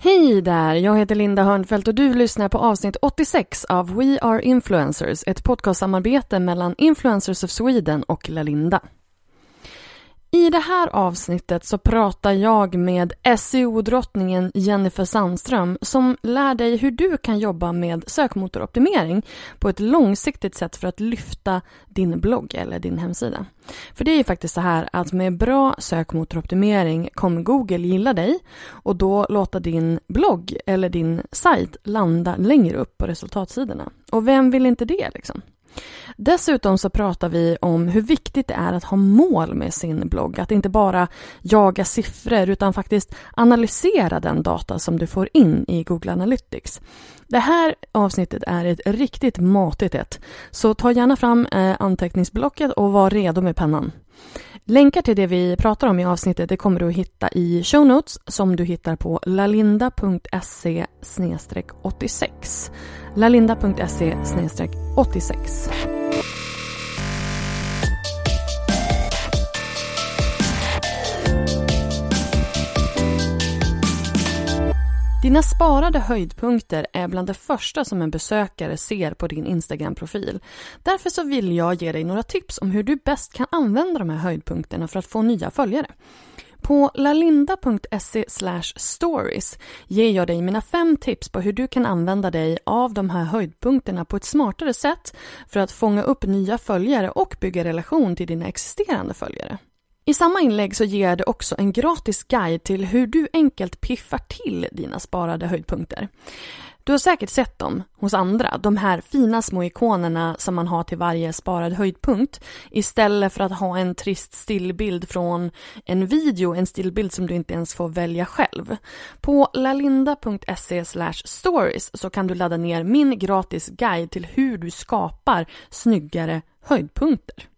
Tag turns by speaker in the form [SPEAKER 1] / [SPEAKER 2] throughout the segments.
[SPEAKER 1] Hej där, jag heter Linda Hörnfeldt och du lyssnar på avsnitt 86 av We Are Influencers, ett podcastsamarbete mellan Influencers of Sweden och Lalinda. I det här avsnittet så pratar jag med SEO-drottningen Jennifer Sandström som lär dig hur du kan jobba med sökmotoroptimering på ett långsiktigt sätt för att lyfta din blogg eller din hemsida. För det är ju faktiskt så här att med bra sökmotoroptimering kommer Google gilla dig och då låta din blogg eller din sajt landa längre upp på resultatsidorna. Och vem vill inte det liksom? Dessutom så pratar vi om hur viktigt det är att ha mål med sin blogg. Att inte bara jaga siffror utan faktiskt analysera den data som du får in i Google Analytics. Det här avsnittet är ett riktigt matigt ett. Så ta gärna fram eh, anteckningsblocket och var redo med pennan. Länkar till det vi pratar om i avsnittet det kommer du att hitta i show notes som du hittar på lalinda.se 86. lalinda.se 86. Dina sparade höjdpunkter är bland det första som en besökare ser på din Instagram-profil. Därför så vill jag ge dig några tips om hur du bäst kan använda de här höjdpunkterna för att få nya följare. På lalinda.se stories ger jag dig mina fem tips på hur du kan använda dig av de här höjdpunkterna på ett smartare sätt för att fånga upp nya följare och bygga relation till dina existerande följare. I samma inlägg så ger jag dig också en gratis guide till hur du enkelt piffar till dina sparade höjdpunkter. Du har säkert sett dem hos andra, de här fina små ikonerna som man har till varje sparad höjdpunkt istället för att ha en trist stillbild från en video, en stillbild som du inte ens får välja själv. På lalinda.se stories så kan du ladda ner min gratis guide till hur du skapar snyggare höjdpunkter.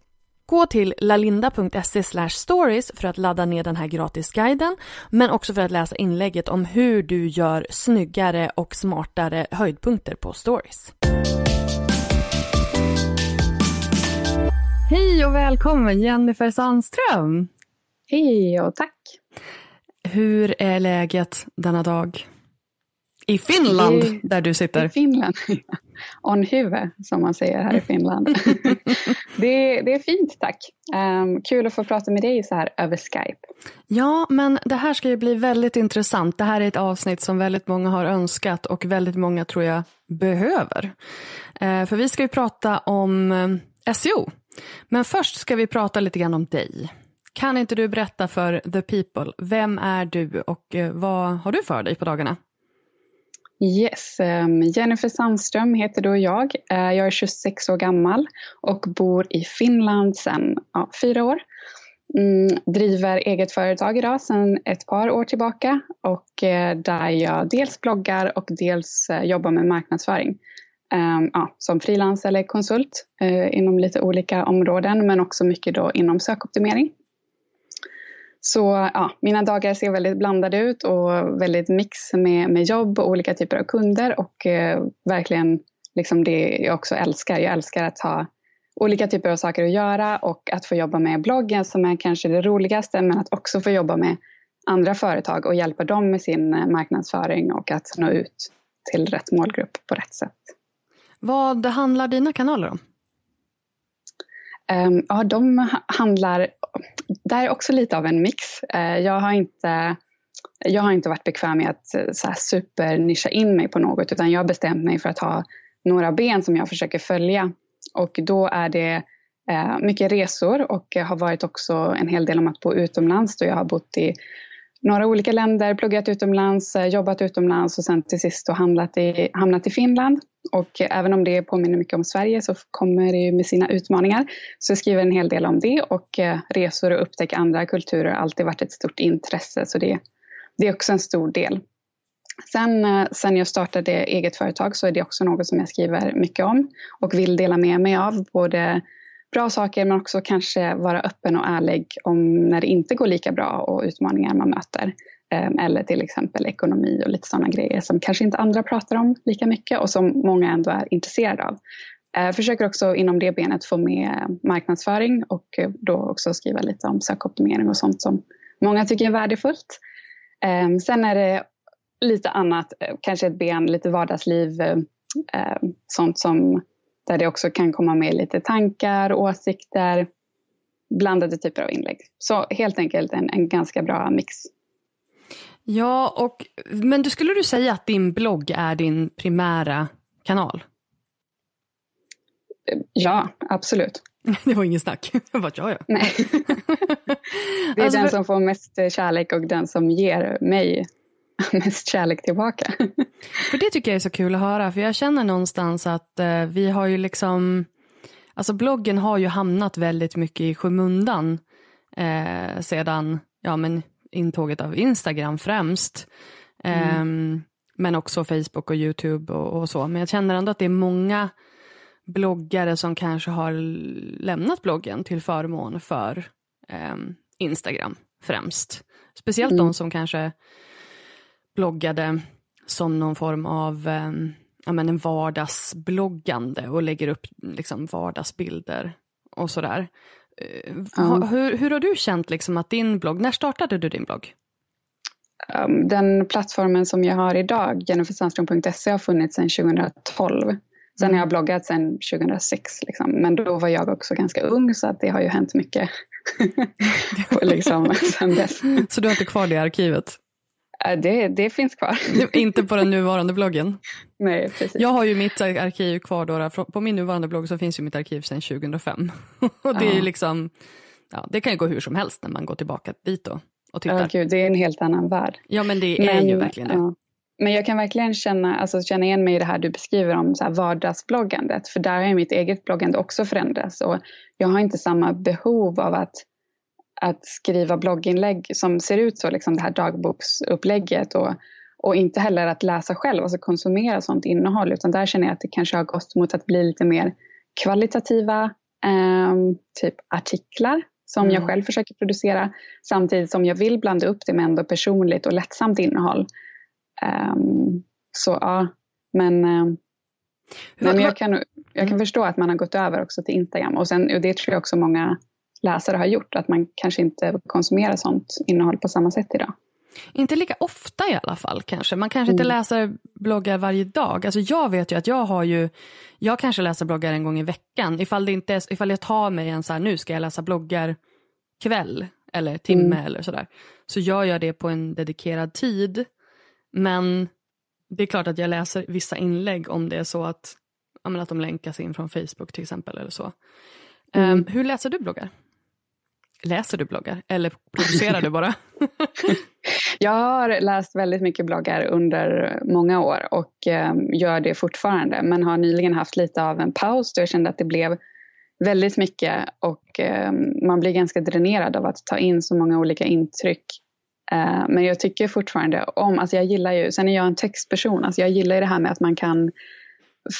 [SPEAKER 1] Gå till lalinda.se stories för att ladda ner den här gratisguiden men också för att läsa inlägget om hur du gör snyggare och smartare höjdpunkter på stories. Hej och välkommen Jennifer Sandström!
[SPEAKER 2] Hej och tack!
[SPEAKER 1] Hur är läget denna dag? I Finland, I, där du sitter.
[SPEAKER 2] I Finland. On huvud, som man säger här i Finland. det, det, är fint, tack. Um, kul att få prata med dig så här över Skype.
[SPEAKER 1] Ja, men det här ska ju bli väldigt intressant. Det här är ett avsnitt som väldigt många har önskat och väldigt många tror jag behöver. Uh, för vi ska ju prata om eh, uh, SEO. Men först ska vi prata lite grann om dig. Kan inte du berätta för the people, vem är du och eh, vad har du för dig på dagarna?
[SPEAKER 2] Yes, ehm, Jennifer Sandström heter då jag. Eh, jag är 26 år gammal och bor i Finland sedan ja, fyra år. Mm, driver eget företag idag sedan ett par år tillbaka och eh, där jag dels bloggar och dels eh, jobbar med marknadsföring. Um, ja, som frilans eller konsult inom lite olika områden men också mycket då inom sökoptimering. Så ja, mina dagar ser väldigt blandade ut och väldigt mix med, med jobb och olika typer av kunder och eh, verkligen liksom det jag också älskar. Jag älskar att ha olika typer av saker att göra och att få jobba med bloggen som är kanske det roligaste men att också få jobba med andra företag och hjälpa dem med sin eh, marknadsföring och att nå ut till rätt målgrupp på rätt sätt.
[SPEAKER 1] Vad handlar dina kanaler om?
[SPEAKER 2] Ehm, ja, de handlar... där är också lite av en mix. Eh, jag, har inte, jag har inte varit bekväm med att eh, så här, supernischa in mig på något utan jag har bestämt mig för att ha några ben som jag försöker följa. Och då är det eh, mycket resor och har varit också en hel del om att bo utomlands då jag har bott i några olika länder, pluggat utomlands, eh, jobbat utomlands och sen till sist då hamnat i, hamnat i Finland. Och även om det påminner mycket om Sverige så kommer det ju med sina utmaningar. Så jag skriver en hel del om det och eh, resor och upptäcka andra kulturer har alltid varit ett stort intresse. Så det, det är också en stor del. Sen, eh, sen jag startade eget företag så är det också något som jag skriver mycket om och vill dela med mig av. Både bra saker men också kanske vara öppen och ärlig om när det inte går lika bra och utmaningar man möter. Ehm, eller till exempel ekonomi och lite sådana grejer som kanske inte andra pratar om lika mycket och som många ändå är intresserade av. Jag försöker också inom det benet få med marknadsföring och eh, då också skriva lite om sökoptimering och sånt som många tycker är värdefullt. Ehm, sen är det lite annat, eh, kanske ett ben, lite vardagsliv, eh, sånt som där det också kan komma med lite tankar, åsikter, blandade typer av inlägg. Så helt enkelt en, en ganska bra mix.
[SPEAKER 1] Ja, och, men du, skulle du säga att din blogg är din primära kanal?
[SPEAKER 2] Ja, absolut.
[SPEAKER 1] Det var ingen snack. Jag bara, ja, ja.
[SPEAKER 2] Nej. Det är alltså, den som får mest kärlek och den som ger mig mest kärlek tillbaka.
[SPEAKER 1] För det tycker jag är så kul att höra, för jag känner någonstans att eh, vi har ju liksom, alltså bloggen har ju hamnat väldigt mycket i skymundan eh, sedan, ja men intåget av Instagram främst. Mm. Eh, men också Facebook och YouTube och, och, så. Men jag känner ändå att det är många bloggare som kanske har lämnat bloggen till förmån för eh, Instagram främst. Speciellt mm. de som kanske bloggade som någon form av eh, ja, men en vardagsbloggande och lägger upp liksom, vardagsbilder och sådär. Ja. hur, hur har du känt liksom, att din blogg, när startade du din blogg?
[SPEAKER 2] Um, den plattformen som jag har idag, jennifersandström.se, har funnits sedan 2012. Sen mm. har jag bloggat sedan 2006, liksom. men då var jag också ganska ung så att det har ju hänt mycket liksom, sen dess.
[SPEAKER 1] Så du har inte kvar det arkivet?
[SPEAKER 2] Äh, det, det finns kvar.
[SPEAKER 1] Inte på den nuvarande bloggen?
[SPEAKER 2] Nej, precis.
[SPEAKER 1] Jag har ju mitt arkiv kvar då, på min nuvarande blogg så finns ju mitt arkiv sedan 2005. Och det är ja. liksom, ja, det kan ju gå hur som helst när man går tillbaka dit då och tittar.
[SPEAKER 2] Ja, gud, det är en helt annan värld.
[SPEAKER 1] Ja, men det är men, ju verkligen det. Ja.
[SPEAKER 2] Men jag kan verkligen känna, alltså, känna igen mig i det här du beskriver om så här vardagsbloggandet. För där har mitt eget bloggande också förändrats. Och jag har inte samma behov av att att skriva blogginlägg som ser ut så, liksom det här dagboksupplägget och, och inte heller att läsa själv, alltså konsumera sånt innehåll, utan där känner jag att det kanske har gått mot att bli lite mer kvalitativa eh, typ artiklar som mm. jag själv försöker producera, samtidigt som jag vill blanda upp det med ändå personligt och lättsamt innehåll. Um, så ja, men, uh, men jag, kan, jag kan mm. förstå att man har gått över också till Instagram och, sen, och det tror jag också många läsare har gjort. Att man kanske inte konsumerar sånt innehåll på samma sätt idag.
[SPEAKER 1] Inte lika ofta i alla fall kanske. Man kanske inte mm. läser bloggar varje dag. Alltså jag vet ju att jag har ju, jag kanske läser bloggar en gång i veckan. Ifall, det inte är, ifall jag tar mig en så här, nu ska jag läsa bloggar kväll eller timme mm. eller sådär. Så gör jag det på en dedikerad tid. Men det är klart att jag läser vissa inlägg om det är så att, att de länkas in från Facebook till exempel eller så. Mm. Um, hur läser du bloggar? Läser du bloggar eller producerar du bara?
[SPEAKER 2] jag har läst väldigt mycket bloggar under många år och eh, gör det fortfarande men har nyligen haft lite av en paus då jag kände att det blev väldigt mycket och eh, man blir ganska dränerad av att ta in så många olika intryck. Eh, men jag tycker fortfarande om, alltså jag gillar ju, sen är jag en textperson, alltså jag gillar ju det här med att man kan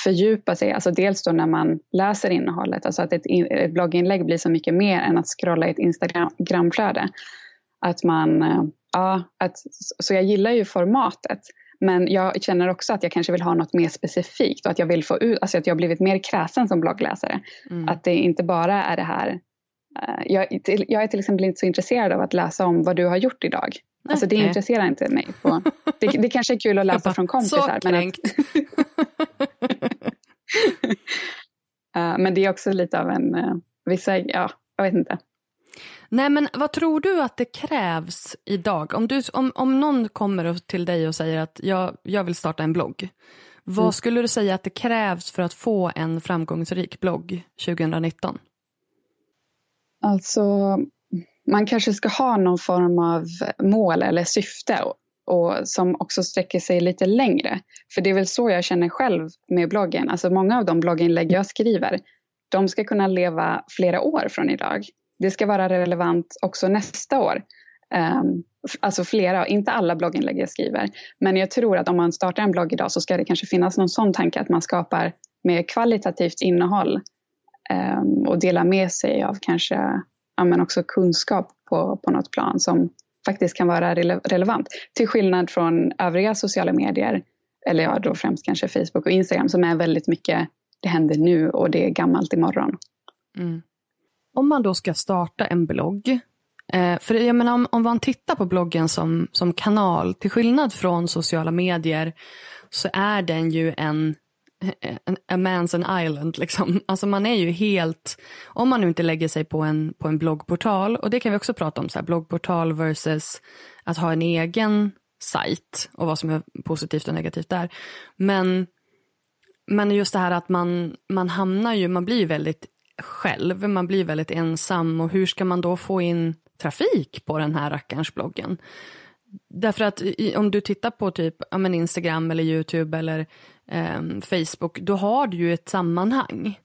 [SPEAKER 2] fördjupa sig, alltså dels då när man läser innehållet, alltså att ett, ett blogginlägg blir så mycket mer än att scrolla i ett Instagramflöde. Att man, eh, ja, att, så jag gillar ju formatet. Men jag känner också att jag kanske vill ha något mer specifikt och att jag vill få ut, alltså att jag har blivit mer kräsen som bloggläsare. Mm. Att det inte bara är det här uh, jag, jag, är till exempel inte så intresserad av att läsa om vad du har gjort idag. Alltså det intresserar inte mig. På, det, det kanske är kul att läsa bara, från kompisar.
[SPEAKER 1] Så men, att,
[SPEAKER 2] uh, men det är också lite av en, uh, vissa, ja, jag vet inte.
[SPEAKER 1] Nej, men vad tror du att det krävs idag? Om, du, om, om någon kommer till dig och säger att jag, jag vill starta en blogg. Vad mm. skulle du säga att det krävs för att få en framgångsrik blogg 2019?
[SPEAKER 2] Alltså, man kanske ska ha någon form av mål eller syfte och, som också sträcker sig lite längre. För det är väl så jag känner själv med bloggen. Alltså många av de blogginlägg jag skriver, de ska kunna leva flera år från idag det ska vara relevant också nästa år. Um, alltså flera, inte alla blogginlägg jag skriver. Men jag tror att om man startar en blogg idag så ska det kanske finnas någon sån tanke att man skapar mer kvalitativt innehåll Ehm, och dela med sig av kanske ja, men också kunskap på, på något plan som faktiskt kan vara rele relevant. Till skillnad från övriga sociala medier, eller ja, då främst kanske Facebook och Instagram som är väldigt mycket det händer nu och det är gammalt imorgon. Mm
[SPEAKER 1] om man då ska starta en blogg, eh, för jag menar om, om man tittar på bloggen som, som kanal, till skillnad från sociala medier, så är den ju en, a man's an island. Liksom. Alltså man är ju helt, om man nu inte lägger sig på en, på en bloggportal, och det kan vi också prata om, så här, bloggportal versus att ha en egen sajt och vad som är positivt och negativt där. Men, men just det här att man, man hamnar ju, man blir ju väldigt själv. Man blir väldigt ensam och hur ska man då få in trafik på den här rackarns bloggen? Därför att om du tittar på typ ja, men Instagram eller Youtube eller eh, Facebook, då har du ju ett sammanhang.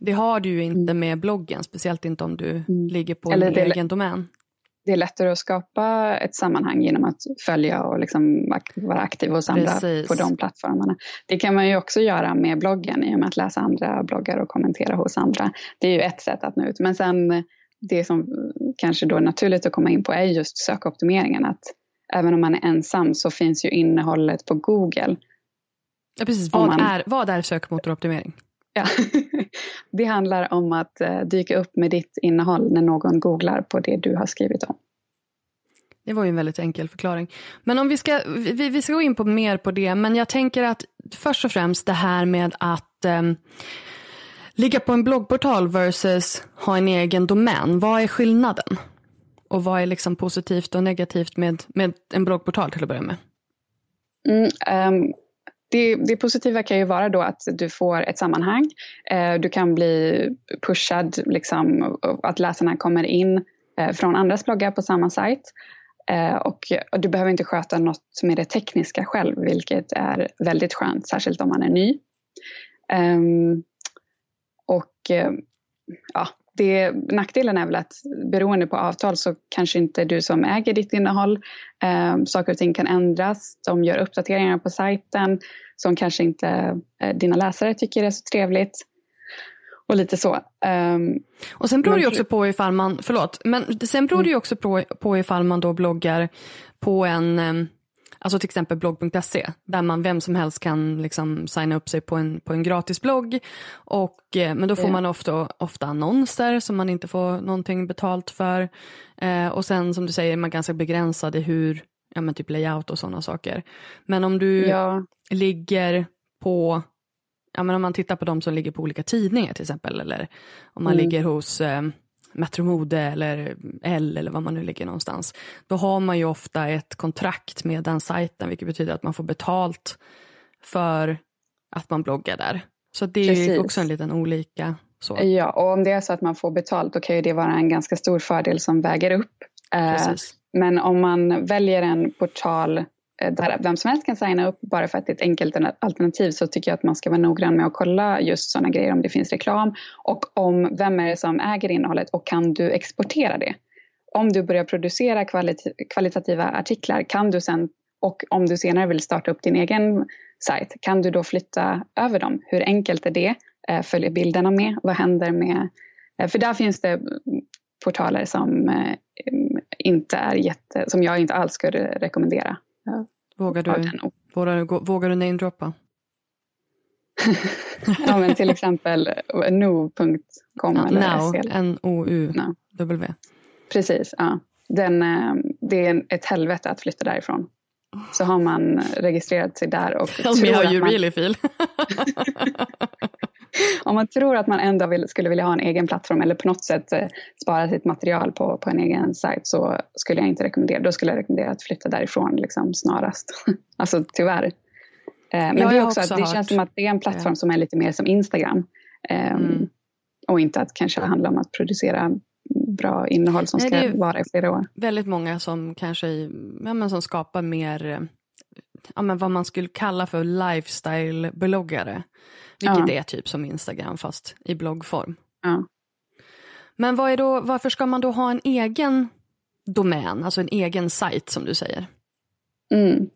[SPEAKER 1] Det har du ju inte mm. med bloggen, speciellt inte om du mm. ligger på eller en egen domän
[SPEAKER 2] det är lättare att skapa ett sammanhang genom att följa och liksom vara aktiv hos andra Precis. på de plattformarna. Det kan man ju också göra med bloggen i och med att läsa andra bloggar och kommentera hos andra. Det är ju ett sätt att nå ut. Men sen det som kanske då är naturligt att komma in på är just sökoptimeringen. Att även om man är ensam så finns ju innehållet på Google.
[SPEAKER 1] Ja, precis. Vad, man... är, vad är sökmotoroptimering?
[SPEAKER 2] Ja. det handlar om att eh, dyka upp med ditt innehåll när någon googlar på det du har skrivit om.
[SPEAKER 1] Det var ju en väldigt enkel förklaring. Men om vi ska, vi, vi ska gå in på mer på det, men jag tänker att först och främst det här med att eh, ligga på en bloggportal versus ha en egen domän. Vad är skillnaden? Och vad är liksom positivt och negativt med, med en bloggportal till att börja med?
[SPEAKER 2] Mm, um, det, det, positiva kan ju vara då att du får ett sammanhang. Eh, du kan bli pushad, liksom, att läsarna kommer in eh, från andras bloggar på samma sajt. Eh, och, du behöver inte sköta något med det tekniska själv, vilket är väldigt skönt, särskilt om man är ny. Ehm, och eh, ja, det, nackdelen är väl att beroende på avtal så kanske inte du som äger ditt innehåll, eh, saker och ting kan ändras, de gör uppdateringar på sajten som kanske inte eh, dina läsare tycker är så trevligt. Och lite så. Um,
[SPEAKER 1] och sen beror det ju också på ifall man, förlåt, men sen beror det ju också på, på ifall man då bloggar på en ehm, Alltså till exempel blogg.se där man vem som helst kan liksom signa upp sig på en, på en gratis blogg. Och, eh, men då får man ofta, ofta annonser som man inte får någonting betalt för. Eh, och sen som du säger är man ganska begränsad i hur, ja men typ layout och sådana saker. Men om du ja. ligger på Ja, men om man tittar på de som ligger på olika tidningar till exempel eller om man mm. ligger hos eh, Metromode eller L eller var man nu ligger någonstans. Då har man ju ofta ett kontrakt med den sajten vilket betyder att man får betalt för att man bloggar där. Så det är Precis. också en liten olika så.
[SPEAKER 2] Ja, och om det är så att man får betalt då kan ju det vara en ganska stor fördel som väger upp. Precis. Eh, men om man väljer en portal eh, där vem som helst kan signa upp bara för att det är ett enkelt alternativ så tycker jag att man ska vara noggrann med att kolla just sådana grejer om det finns reklam och om vem är det som äger innehållet och kan du exportera det? Om du börjar producera kvalit kvalitativa artiklar kan du sen och om du senare vill starta upp din egen sajt kan du då flytta över dem? Hur enkelt är det? Eh, följer bilderna med? Vad händer med... För där finns det portaler som inte är jätte, som jag inte alls skulle rekommendera.
[SPEAKER 1] Vågar du, Vågar, vågar du namedroppa?
[SPEAKER 2] ja, men till exempel no.com.
[SPEAKER 1] Ja, now, N-O-U-W.
[SPEAKER 2] Precis, ja. Den, eh, det är ett helvete att flytta därifrån. Så har man registrerat sig där och
[SPEAKER 1] Tell me how you man... really feel.
[SPEAKER 2] om man tror att man ändå vill, skulle vilja ha en egen plattform eller på något sätt eh, spara sitt material på, på en egen sajt så skulle jag inte rekommendera, då skulle jag rekommendera att flytta därifrån liksom snarast. alltså tyvärr. Eh, men det är också, också att det känns som att det är en plattform ja. som är lite mer som Instagram. Eh, mm. Och inte att kanske handla om att producera bra innehåll som Nej, ska vara i flera år.
[SPEAKER 1] Väldigt många som kanske ja, men som skapar mer ja, men vad man skulle kalla för lifestyle-bloggare. Vilket ja. är typ som Instagram fast i bloggform.
[SPEAKER 2] Ja.
[SPEAKER 1] Men vad är då, varför ska man då ha en egen domän, alltså en egen sajt som du säger?
[SPEAKER 2] Mm.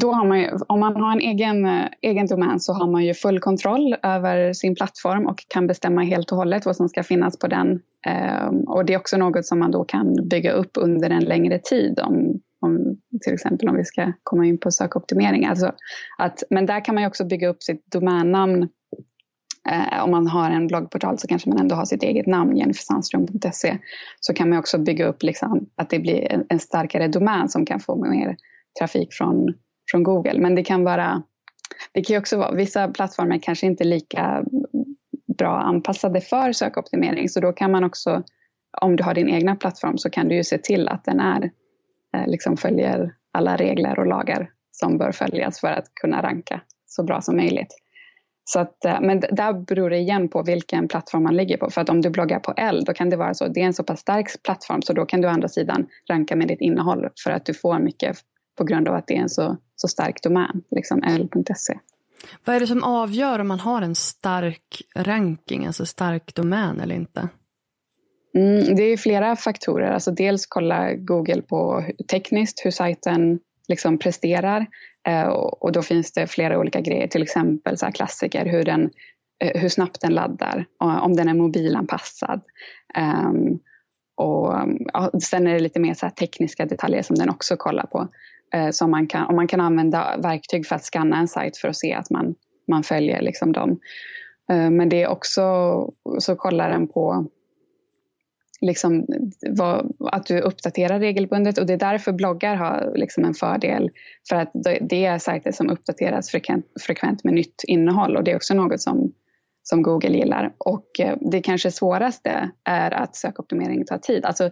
[SPEAKER 2] Då har man ju, om man har en egen, egen domän så har man ju full kontroll över sin plattform och kan bestämma helt och hållet vad som ska finnas på den. Ehm, och det är också något som man då kan bygga upp under en längre tid om om, till exempel om vi ska komma in på sökoptimering. Alltså att, men där kan man ju också bygga upp sitt domännamn. Eh, om man har en bloggportal så kanske man ändå har sitt eget namn, jennifersandström.se. Så kan man också bygga upp liksom, att det blir en, en, starkare domän som kan få mer trafik från, från Google. Men det kan vara, det kan också vara, vissa plattformar kanske inte är lika bra anpassade för sökoptimering. Så då kan man också, om du har din egna plattform så kan du ju se till att den är Eh, liksom följer alla regler och lagar som bör följas för att kunna ranka så bra som möjligt. Så att, eh, men där beror det igen på vilken plattform man ligger på. För att om du bloggar på L, då kan det vara så. Det är en så pass stark plattform så då kan du å andra sidan ranka med ditt innehåll för att du får mycket på grund av att det är en så, så stark domän, liksom l.se.
[SPEAKER 1] Vad är det som avgör om man har en stark ranking, alltså stark domän eller inte?
[SPEAKER 2] Mm, det är flera faktorer. Alltså dels kolla Google på tekniskt hur sajten liksom presterar. Eh, och då finns det flera olika grejer, till exempel så klassiker, hur, den, eh, hur snabbt den laddar, om den är mobilanpassad. Um, och ja, sen är det lite mer så tekniska detaljer som den också kollar på. Uh, som man kan, och man kan använda verktyg för att skanna en sajt för att se att man, man följer liksom dem. Uh, men det är också, så kollar den på liksom, vad, att du uppdaterar regelbundet och det är därför bloggar har liksom en fördel. För att det är sajter som uppdateras frekvent, frekvent med nytt innehåll och det är också något som, som Google gillar. Och eh, det kanske svåraste är att sökoptimering tar tid. Alltså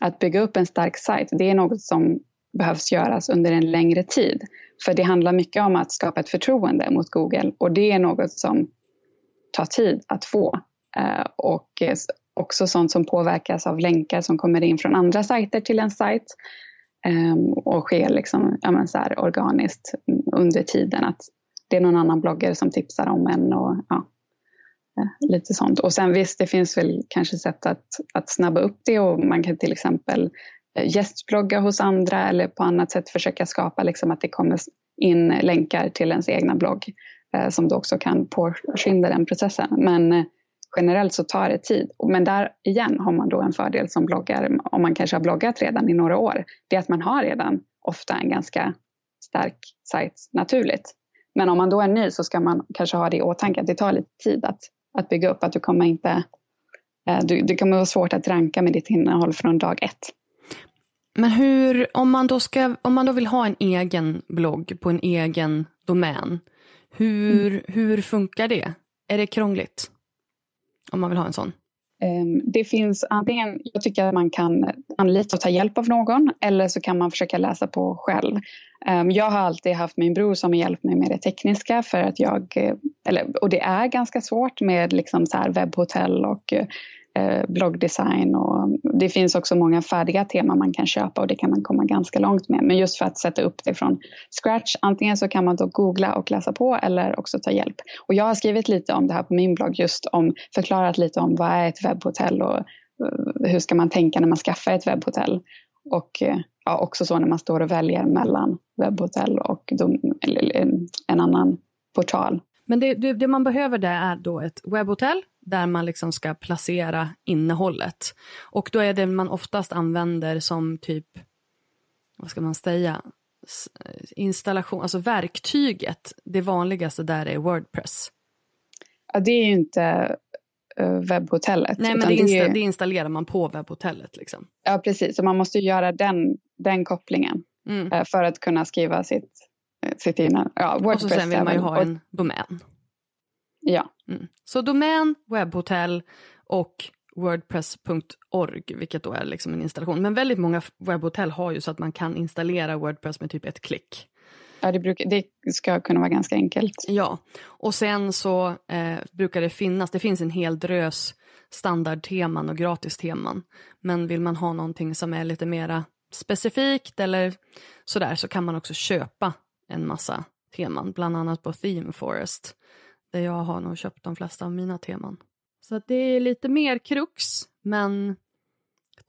[SPEAKER 2] att bygga upp en stark sajt, det är något som behövs göras under en längre tid. För det handlar mycket om att skapa ett förtroende mot Google och det är något som tar tid att få. Eh, och eh, också sånt som påverkas av länkar som kommer in från andra sajter till en sajt. Ehm, och sker liksom, ja, så här, organiskt under tiden. Att det är någon annan bloggare som tipsar om en och ja, eh, lite sånt. Och sen visst, det finns väl kanske sätt att, att snabba upp det och man kan till exempel eh, gästblogga hos andra eller på annat sätt försöka skapa liksom att det kommer in länkar till ens egna blogg eh, som då också kan påskynda den processen. Men eh, generellt så tar det tid. Men där igen har man då en fördel som bloggare, om man kanske har bloggat redan i några år, det är att man har redan ofta en ganska stark sajt naturligt. Men om man då är ny så ska man kanske ha det i åtanke att det tar lite tid att, att bygga upp, att du kommer inte eh, du, det kommer vara svårt att ranka med ditt innehåll från dag ett.
[SPEAKER 1] Men hur, om man då, ska, om man då vill ha en egen blogg på en egen domän, hur, mm. hur funkar det? Är det krångligt? Om man vill ha en sån?
[SPEAKER 2] Ehm, det finns antingen, jag tycker att man kan anlita och ta hjälp av någon eller så kan man försöka läsa på själv. Ehm, jag har alltid haft min bror som har hjälpt mig med det tekniska för att jag, eh, eller, och det är ganska svårt med liksom så här webbhotell och eh, Eh, bloggdesign och det finns också många färdiga teman man kan köpa och det kan man komma ganska långt med. Men just för att sätta upp det från scratch, antingen så kan man då googla och läsa på eller också ta hjälp. Och jag har skrivit lite om det här på min blogg, just om förklarat lite om vad är ett webbhotell och eh, hur ska man tänka när man skaffar ett webbhotell. Och eh, ja, också så när man står och väljer mellan webbhotell och en annan portal.
[SPEAKER 1] Men det, det, det man behöver där är då ett webbhotell där man liksom ska placera innehållet. Och då är det man oftast använder som typ, vad ska man säga, installation, alltså verktyget, det vanligaste där är Wordpress.
[SPEAKER 2] Ja, det är ju inte uh, webbhotellet.
[SPEAKER 1] Nej, men det, insta det, det, installerar man på webbhotellet. Liksom.
[SPEAKER 2] Ja, precis. Så man måste göra den, den kopplingen mm. uh, för att kunna skriva sitt, sitt egna ja, Wordpress.
[SPEAKER 1] Och så sen vill man ju ha en domän.
[SPEAKER 2] Ja.
[SPEAKER 1] Mm. Så domän, webbhotell och wordpress.org, vilket då är liksom en installation. Men väldigt många webbhotell har ju så att man kan installera Wordpress med typ ett klick.
[SPEAKER 2] Ja, det, brukar, det ska kunna vara ganska enkelt.
[SPEAKER 1] Ja, och sen så eh, brukar det finnas, det finns en hel drös standardteman och gratisteman. Men vill man ha någonting som är lite mera specifikt eller sådär så kan man också köpa en massa teman, bland annat på Theme Forest. Där jag har nog köpt de flesta av mina teman. Så det är lite mer krux, men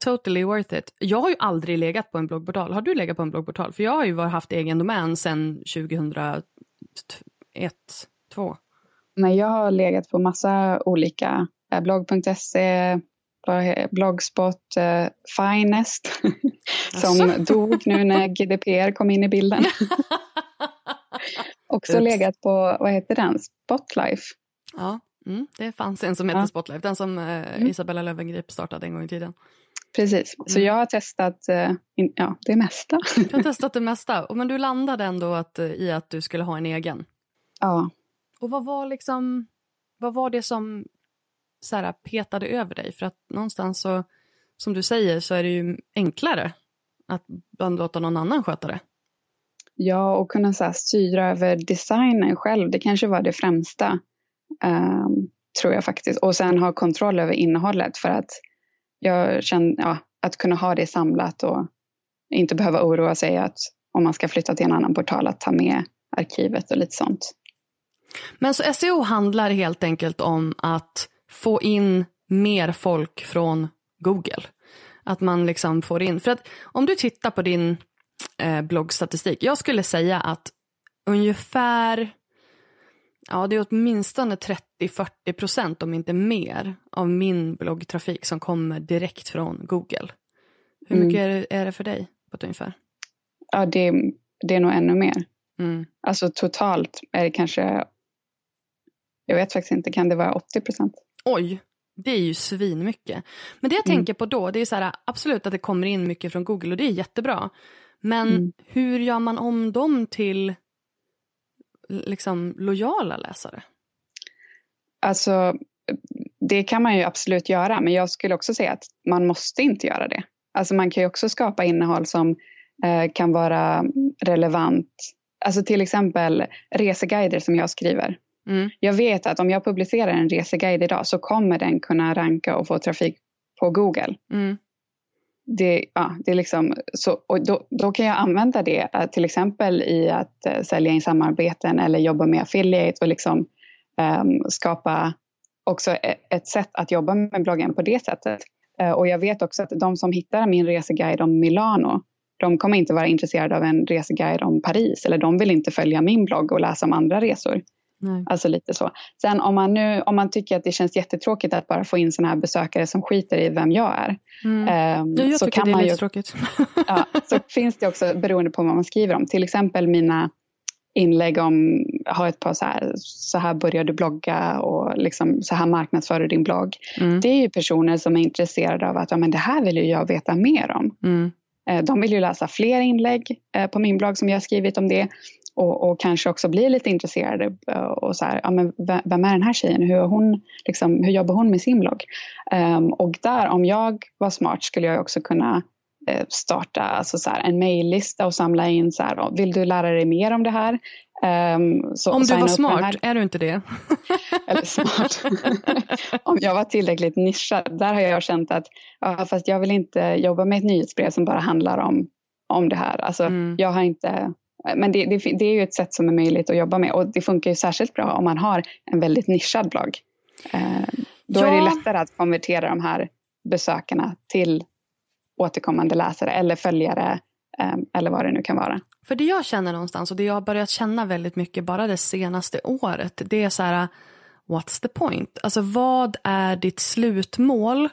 [SPEAKER 1] totally worth it. Jag har ju aldrig legat på en bloggportal. Har du legat på en bloggportal? För jag har ju haft egen domän sedan 2001, 2002.
[SPEAKER 2] Nej, jag har legat på massa olika, eh, blogg.se, Blogspot, uh, Finest, som dog nu när GDPR kom in i bilden. Också Oops. legat på, vad heter den, Spotlife.
[SPEAKER 1] Ja, mm, det fanns en som hette ja. Spotlife, den som uh, mm. Isabella Löwengrip startade en gång i tiden.
[SPEAKER 2] Precis, så mm. jag har testat uh, in, ja, det mesta.
[SPEAKER 1] Du har testat det mesta, men du landade ändå att, i att du skulle ha en egen?
[SPEAKER 2] Ja.
[SPEAKER 1] Och vad var liksom, vad var det som så här, petade över dig? För att någonstans så, som du säger, så är det ju enklare att låta någon annan sköta det.
[SPEAKER 2] Ja, och kunna så här, styra över designen själv, det kanske var det främsta. Um, tror jag faktiskt. Och sen ha kontroll över innehållet för att jag känner, ja, att kunna ha det samlat och inte behöva oroa sig att om man ska flytta till en annan portal att ta med arkivet och lite sånt.
[SPEAKER 1] Men så SEO handlar helt enkelt om att få in mer folk från Google. Att man liksom får in, för att om du tittar på din eh, bloggstatistik, jag skulle säga att ungefär, ja det är åtminstone 30-40 procent om inte mer av min bloggtrafik som kommer direkt från Google. Hur mycket mm. är, det, är det för dig på ett ungefär?
[SPEAKER 2] Ja det, det är nog ännu mer. Mm. Alltså totalt är det kanske, jag vet faktiskt inte, kan det vara 80 procent?
[SPEAKER 1] Oj, det är ju svinmycket. Men det jag mm. tänker på då, det är så här, absolut att det kommer in mycket från Google och det är jättebra. Men mm. hur gör man om dem till liksom lojala läsare?
[SPEAKER 2] Alltså, det kan man ju absolut göra, men jag skulle också säga att man måste inte göra det. Alltså man kan ju också skapa innehåll som eh, kan vara relevant. Alltså till exempel reseguider som jag skriver. Mm. Jag vet att om jag publicerar en reseguide idag så kommer den kunna ranka och få trafik på Google. Mm. Det, ja, det är liksom, så, och då, då kan jag använda det eh, till exempel i att eh, sälja in samarbeten eller jobba med affiliate och liksom um, skapa också ett, ett, sätt att jobba med bloggen på det sättet. Uh, och jag vet också att de som hittar min reseguide om Milano, de kommer inte vara intresserade av en reseguide om Paris eller de vill inte följa min blogg och läsa om andra resor. Nej. Alltså lite så. Sen om man nu om man tycker att det känns jättetråkigt att bara få in sådana här besökare som skiter i vem jag är.
[SPEAKER 1] Mm. Eh, jag så tycker kan det är lite ju, tråkigt.
[SPEAKER 2] ja, så finns det också beroende på vad man skriver om. Till exempel mina inlägg om, ha ett par så här, så här börjar du blogga och liksom, så här marknadsför du din blogg. Mm. Det är ju personer som är intresserade av att ja, men det här vill ju jag veta mer om. Mm. Eh, de vill ju läsa fler inlägg eh, på min blogg som jag har skrivit om det och, och, kanske också bli lite intresserade eh, och så här, ja, men vem är den här tjejen? Hur, hon, liksom, hur jobbar hon med sin blogg? Um, och där, om jag var smart skulle jag också kunna eh, starta alltså så här, en mejllista och samla in så här, vill du lära dig mer om det här?
[SPEAKER 1] Um, så, om du var smart, är du inte det?
[SPEAKER 2] Eller smart. om jag var tillräckligt nischad, där har jag känt att ja, fast jag vill inte jobba med ett nyhetsbrev som bara handlar om, om det här. Alltså, mm. Jag har inte men det, det, det, är ju ett sätt som är möjligt att jobba med och det funkar ju särskilt bra om man har en väldigt nischad blogg. Eh, då ja. är det lättare att konvertera de här besökarna till återkommande läsare eller följare eh, eller vad det nu kan vara.
[SPEAKER 1] För det jag känner någonstans och det jag har börjat känna väldigt mycket bara det senaste året, det är så här, what's the point? Alltså vad är ditt slutmål?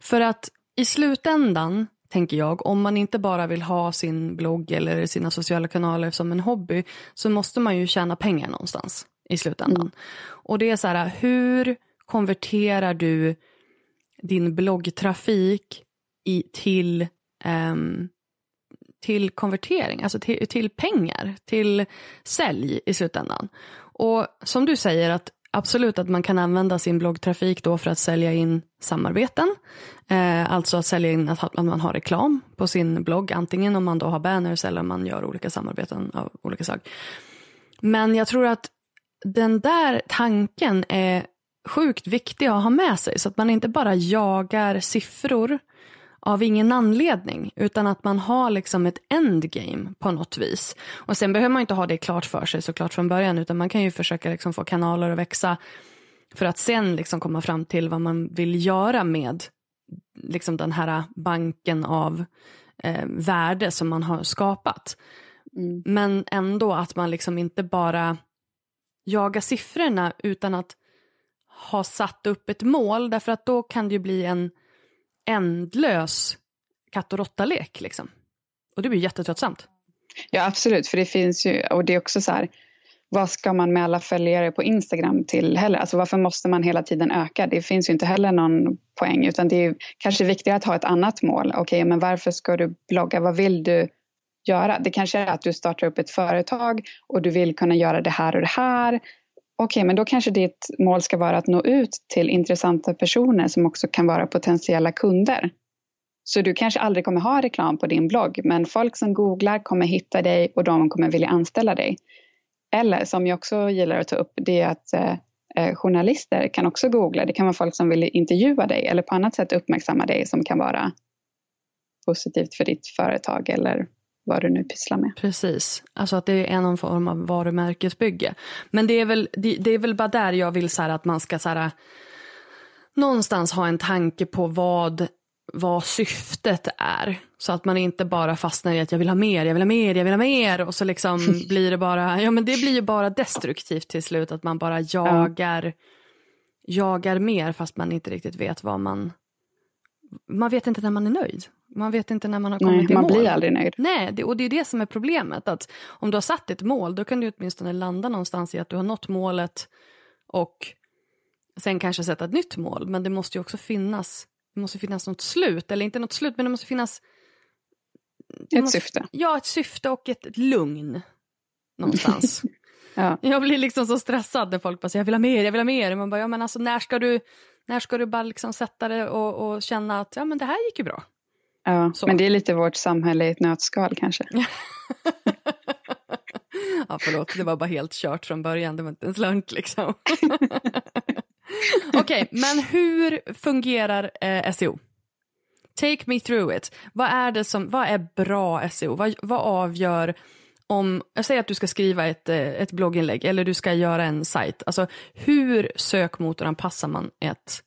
[SPEAKER 1] För att i slutändan tänker jag. Om man inte bara vill ha sin blogg eller sina sociala kanaler som en hobby så måste man ju tjäna pengar någonstans i slutändan. Mm. Och det är så här, hur konverterar du din bloggtrafik i, till, um, till konvertering, alltså till, till pengar, till sälj i slutändan. Och som du säger att absolut att man kan använda sin bloggtrafik då för att sälja in samarbeten. Eh, alltså att sälja in att, att man har reklam på sin blogg, antingen om man då har banners eller om man gör olika samarbeten av olika slag. Men jag tror att den där tanken är sjukt viktig att ha med sig så att man inte bara jagar siffror av ingen anledning utan att man har liksom ett endgame på något vis. Och sen behöver man inte ha det klart för sig såklart från början utan man kan ju försöka liksom få kanaler att växa för att sen liksom komma fram till vad man vill göra med liksom den här banken av eh, värde som man har skapat. Mm. Men ändå att man liksom inte bara jagar siffrorna utan att ha satt upp ett mål därför att då kan det ju bli en ändlös katt och råtta-lek. Liksom. Och det blir jättetröttsamt.
[SPEAKER 2] Ja absolut, för det finns ju, och det är också så här, vad ska man med alla följare på Instagram till heller? Alltså varför måste man hela tiden öka? Det finns ju inte heller någon poäng utan det är kanske viktigare att ha ett annat mål. Okej, okay, men varför ska du blogga? Vad vill du göra? Det kanske är att du startar upp ett företag och du vill kunna göra det här och det här. Okej, okay, men då kanske ditt mål ska vara att nå ut till intressanta personer som också kan vara potentiella kunder. Så du kanske aldrig kommer ha reklam på din blogg, men folk som googlar kommer hitta dig och de kommer vilja anställa dig. Eller som jag också gillar att ta upp, det är att eh, eh journalister kan också googla. Det kan vara folk som vill intervjua dig eller på annat sätt uppmärksamma dig som kan vara positivt för ditt företag eller vad du nu pysslar med.
[SPEAKER 1] Precis, alltså att det är någon form av varumärkesbygge. Men det är väl, det, det är väl bara där jag vill så att man ska så här, någonstans ha en tanke på vad vad syftet är. Så att man inte bara fastnar i att jag vill ha mer, jag vill ha mer, jag vill ha mer och så liksom blir det bara, ja men det blir ju bara destruktivt till slut att man bara jagar, ja. jagar mer fast man inte riktigt vet vad man, man vet inte när man är nöjd. Man vet inte när man har kommit Nej,
[SPEAKER 2] till
[SPEAKER 1] man
[SPEAKER 2] mål. Man blir aldrig nöjd.
[SPEAKER 1] Nej, det, och det är det som är problemet. Att om du har satt ett mål, då kan du åtminstone landa någonstans i att du har nått målet och sen kanske sätta ett nytt mål. Men det måste ju också finnas det måste finnas något slut, eller inte något slut, men det måste finnas...
[SPEAKER 2] Det ett måste, syfte.
[SPEAKER 1] Ja, ett syfte och ett, ett lugn någonstans. ja. Jag blir liksom så stressad när folk bara säger jag vill ha mer, jag vill ha mer. Man bara, ja men alltså när ska du, när ska du bara liksom sätta det och, och känna att ja men det här gick ju bra.
[SPEAKER 2] Ja, så. men det är lite vårt samhälle i ett nötskal kanske.
[SPEAKER 1] ja, förlåt, det var bara helt kört från början, det var inte en slunk liksom. Okej, okay, men hur fungerar eh, SEO? Take me through it. Vad är, det som, vad är bra SEO? Vad, vad avgör om, jag säger att du ska skriva ett, eh, ett blogginlägg eller du ska göra en sajt. Alltså hur sökmotoranpassar man ett,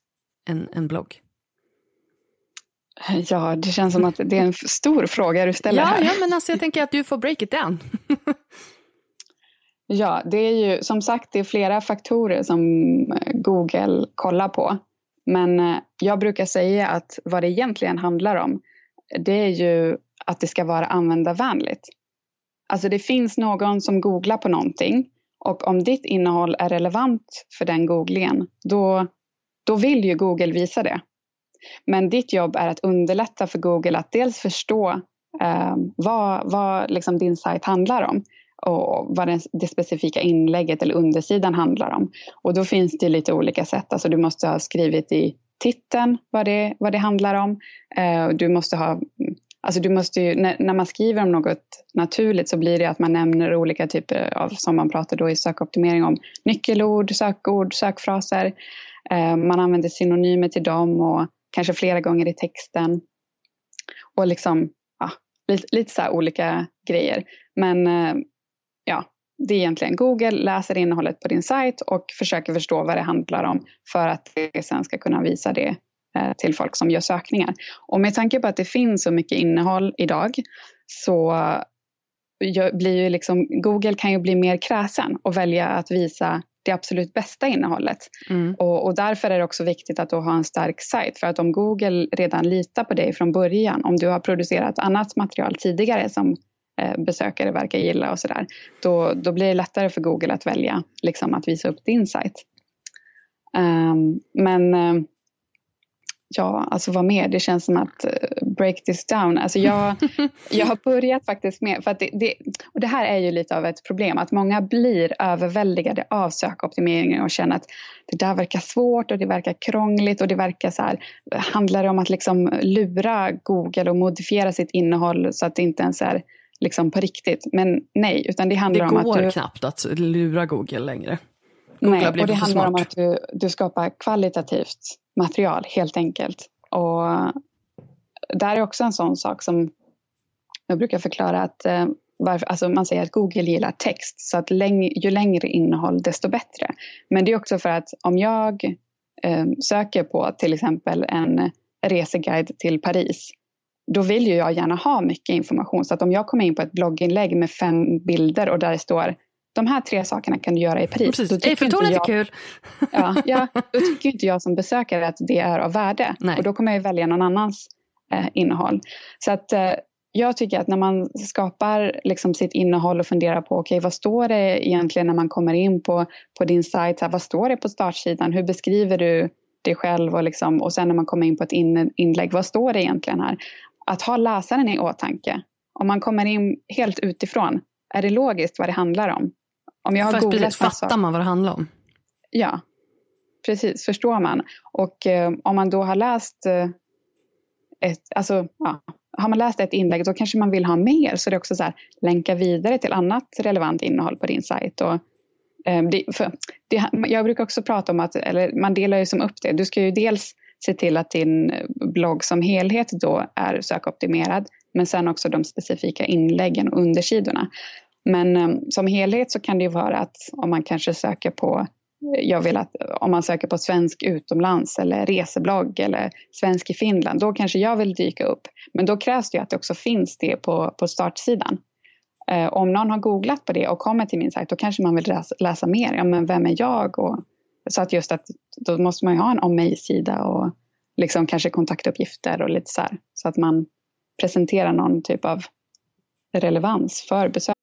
[SPEAKER 1] en, en blogg?
[SPEAKER 2] Ja, det känns som att det är en stor fråga du ställer
[SPEAKER 1] ja,
[SPEAKER 2] här.
[SPEAKER 1] Ja, men alltså jag tänker att du får break it down.
[SPEAKER 2] Ja, det är ju som sagt det är flera faktorer som eh, Google kollar på. Men eh, jag brukar säga att vad det egentligen handlar om det är ju att det ska vara användarvänligt. Alltså det finns någon som googlar på någonting och om ditt innehåll är relevant för den googlingen då, då vill ju Google visa det. Men ditt jobb är att underlätta för Google att dels förstå eh, vad, vad liksom din sajt handlar om och vad det, specifika inlägget eller undersidan handlar om. Och då finns det lite olika sätt. Alltså du måste ha skrivit i titeln vad det, vad det handlar om. Eh, du måste ha Alltså du måste ju, när, när, man skriver om något naturligt så blir det att man nämner olika typer av, som man pratar då i sökoptimering om, nyckelord, sökord, sökfraser. Eh, man använder synonymer till dem och kanske flera gånger i texten. Och liksom, ja, lite, lite så olika grejer. Men eh, ja, det är egentligen Google läser innehållet på din sajt och försöker förstå vad det handlar om för att det sen ska kunna visa det till folk som gör sökningar. Och med tanke på att det finns så mycket innehåll idag så blir ju liksom, Google kan ju bli mer kräsen och välja att visa det absolut bästa innehållet.
[SPEAKER 1] Mm.
[SPEAKER 2] Och, och, därför är det också viktigt att då ha en stark sajt. För att om Google redan litar på dig från början, om du har producerat annat material tidigare som eh, besökare verkar gilla och sådär, då, då blir det lättare för Google att välja liksom, att visa upp din sajt. Um, men uh, ja, alltså vad mer? Det känns som att uh, break this down. Alltså jag, jag har börjat faktiskt med, för att det, det, och det här är ju lite av ett problem, att många blir överväldigade av sökoptimeringen och känner att det där verkar svårt och det verkar krångligt och det verkar så här, handlar det om att liksom lura Google och modifiera sitt innehåll så att det inte ens är liksom på riktigt. Men nej, utan det handlar
[SPEAKER 1] det
[SPEAKER 2] om att
[SPEAKER 1] Det
[SPEAKER 2] du...
[SPEAKER 1] går knappt att lura Google längre. Google
[SPEAKER 2] Nej, och det handlar om att du, du skapar kvalitativt material helt enkelt. Och där är också en sån sak som jag brukar förklara att eh, varför, alltså man säger att Google gillar text så att läng, ju längre innehåll desto bättre. Men det är också för att om jag eh, söker på till exempel en reseguide till Paris då vill ju jag gärna ha mycket information. Så att om jag kommer in på ett blogginlägg med fem bilder och där det står de här tre sakerna kan du göra i Paris.
[SPEAKER 1] Precis, Eiffeltornet är kul.
[SPEAKER 2] Ja, ja, då tycker inte jag som besökare att det är av värde.
[SPEAKER 1] Nej.
[SPEAKER 2] Och då kommer jag välja någon annans eh, innehåll. Så att eh, jag tycker att när man skapar liksom sitt innehåll och funderar på okej, okay, vad står det egentligen när man kommer in på, på din sajt? Vad står det på startsidan? Hur beskriver du dig själv? Och, liksom, och sen när man kommer in på ett in, inlägg, vad står det egentligen här? Att ha läsaren i åtanke. Om man kommer in helt utifrån, är det logiskt vad det handlar om? Om jag har
[SPEAKER 1] Först
[SPEAKER 2] googlat
[SPEAKER 1] fattar man vad det handlar om.
[SPEAKER 2] Ja, precis, förstår man. Och eh, om man då har läst eh, ett, alltså, ja, har man läst ett inlägg då kanske man vill ha mer. Så det är också så här, länka vidare till annat relevant innehåll på din sajt. Och, eh, det, det, jag brukar också prata om att, eller man delar ju som upp det. Du ska ju dels se till att din blogg som helhet då är sökoptimerad. Men sen också de specifika inläggen och undersidorna. Men eh, som helhet så kan det ju vara att om man kanske söker på eh, jag vill att om man söker på svensk utomlands eller reseblogg eller svensk i Finland, då kanske jag vill dyka upp. Men då krävs det ju att det också finns det på, på startsidan. Eh, om någon har googlat på det och kommer till min sajt, då kanske man vill läsa, läsa mer. Ja, men vem är jag? Och, så att just att då måste man ju ha en om mig-sida och liksom kanske kontaktuppgifter och lite så här. Så att man presenterar någon typ av relevans för besökare.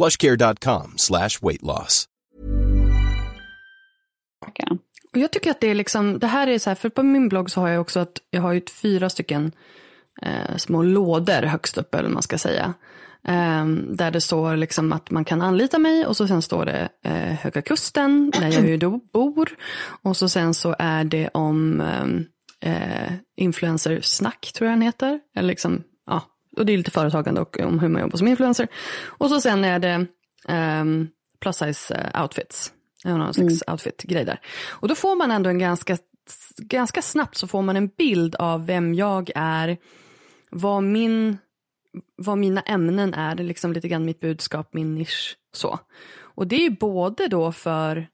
[SPEAKER 3] Plushcare.com slash weight loss.
[SPEAKER 2] Okay.
[SPEAKER 1] Och jag tycker att det är liksom, det här är så här, för på min blogg så har jag också att jag har ju fyra stycken eh, små lådor högst upp eller vad man ska säga. Um, där det står liksom att man kan anlita mig och så sen står det uh, Höga Kusten, där jag ju då bor. Och så sen så är det om um, uh, influencersnack, tror jag den heter. Eller liksom, ja, och det är lite företagande och om hur man jobbar som influencer. Och så sen är det um, plus size uh, outfits. Någon slags mm. outfit-grej där. Och då får man ändå en ganska, ganska snabbt så får man en bild av vem jag är, vad min vad mina ämnen är, det är liksom lite grann mitt budskap, min nisch. Så. Och det är ju både då för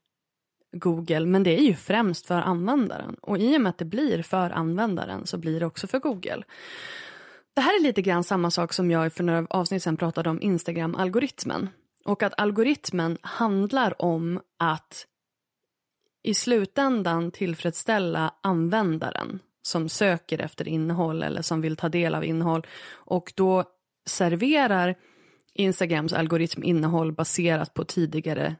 [SPEAKER 1] Google, men det är ju främst för användaren. Och i och med att det blir för användaren så blir det också för Google. Det här är lite grann samma sak som jag för några avsnitt sedan pratade om Instagram-algoritmen. Och att algoritmen handlar om att i slutändan tillfredsställa användaren som söker efter innehåll eller som vill ta del av innehåll. Och då serverar Instagrams algoritm innehåll baserat på tidigare